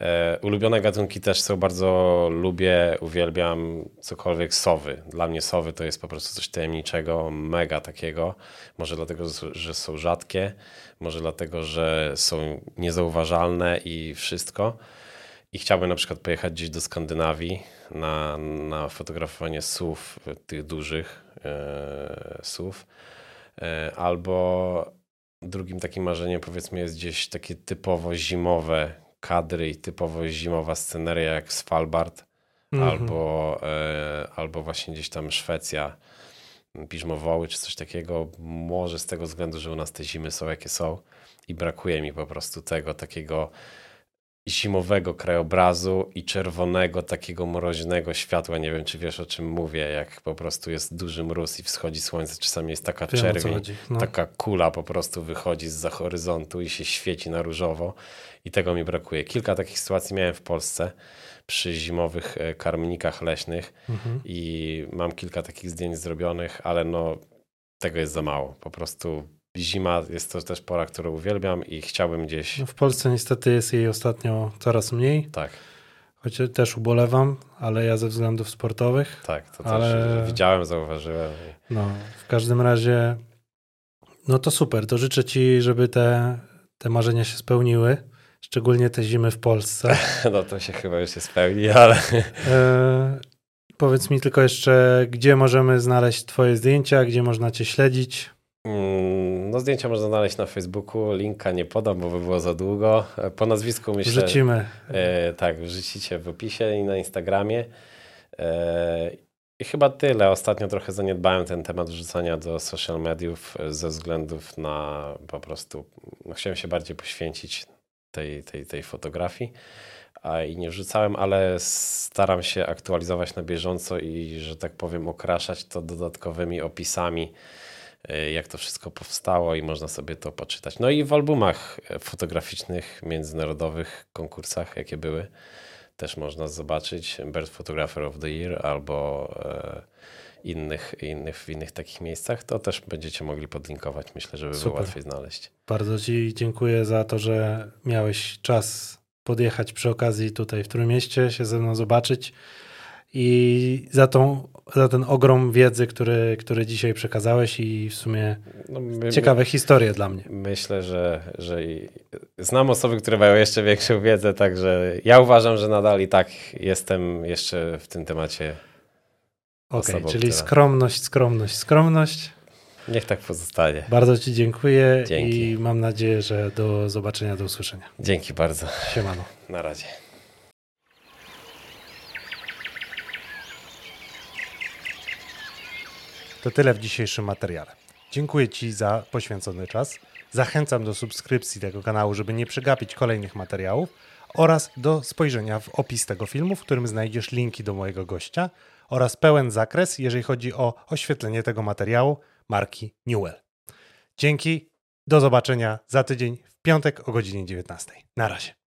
E, ulubione gatunki też są, bardzo lubię, uwielbiam cokolwiek sowy. Dla mnie sowy to jest po prostu coś tajemniczego, mega takiego. Może dlatego, że są rzadkie, może dlatego, że są niezauważalne i wszystko. I chciałbym na przykład pojechać gdzieś do Skandynawii na, na fotografowanie słów, tych dużych e, słów. E, albo drugim takim marzeniem powiedzmy jest gdzieś takie typowo zimowe kadry i typowo zimowa sceneria jak Svalbard Mhm. albo, e, albo właśnie gdzieś tam Szwecja, Piżmowoły czy coś takiego. Może z tego względu, że u nas te zimy są jakie są i brakuje mi po prostu tego takiego zimowego krajobrazu i czerwonego, takiego mroźnego światła. Nie wiem, czy wiesz o czym mówię, jak po prostu jest duży mróz i wschodzi słońce. Czasami jest taka Wiem, czerwień. No. taka kula po prostu wychodzi z horyzontu i się świeci na różowo. I tego mi brakuje. Kilka takich sytuacji miałem w Polsce przy zimowych e, karmnikach leśnych Mhm. i mam kilka takich zdjęć zrobionych, ale no tego jest za mało. Po prostu zima jest to też pora, którą uwielbiam i chciałbym gdzieś. No w Polsce niestety jest jej ostatnio coraz mniej, Tak, choć też ubolewam, ale ja ze względów sportowych. tak, to Ale- też widziałem, zauważyłem. No, w każdym razie, no to super. To życzę Ci, żeby te, te marzenia się spełniły, szczególnie te zimy w Polsce. No to się chyba już się spełni, ale E, powiedz mi tylko jeszcze, gdzie możemy znaleźć Twoje zdjęcia, gdzie można Cię śledzić. mm, no zdjęcia można znaleźć na Facebooku. Linka nie podam, bo by było za długo. E, Po nazwisku myślę. Wrzucimy. E, tak, wrzucicie w opisie i na Instagramie. E, I chyba tyle. Ostatnio trochę zaniedbałem ten temat wrzucania do social mediów ze względów na po prostu, no, chciałem się bardziej poświęcić tej, tej, tej fotografii. A i nie wrzucałem, ale staram się aktualizować na bieżąco i, że tak powiem, okraszać to dodatkowymi opisami, e, jak to wszystko powstało i można sobie to poczytać. No i w albumach e, fotograficznych, międzynarodowych konkursach, jakie były, też można zobaczyć Bird Photographer of the Year albo e, innych, innych, w innych takich miejscach, to też będziecie mogli podlinkować. Myślę, żeby było Super. łatwiej znaleźć. Bardzo Ci dziękuję za to, że miałeś czas podjechać przy okazji tutaj w Trójmieście, się ze mną zobaczyć i za, tą, za ten ogrom wiedzy, który, który dzisiaj przekazałeś i w sumie No, my, ciekawe historie dla mnie. Myślę, że, że znam osoby, które mają jeszcze większą wiedzę, także ja uważam, że nadal i tak jestem jeszcze w tym temacie. Okej, osobą, czyli która- skromność, skromność, skromność. Niech tak pozostanie. Bardzo Ci dziękuję Dzięki. i mam nadzieję, że do zobaczenia, do usłyszenia. Dzięki bardzo. Siemano. Na razie. To tyle w dzisiejszym materiale. Dziękuję Ci za poświęcony czas. Zachęcam do subskrypcji tego kanału, żeby nie przegapić kolejnych materiałów oraz do spojrzenia w opis tego filmu, w którym znajdziesz linki do mojego gościa oraz pełen zakres, jeżeli chodzi o oświetlenie tego materiału marki Newell. Dzięki, do zobaczenia za tydzień w piątek o godzinie 19. Na razie.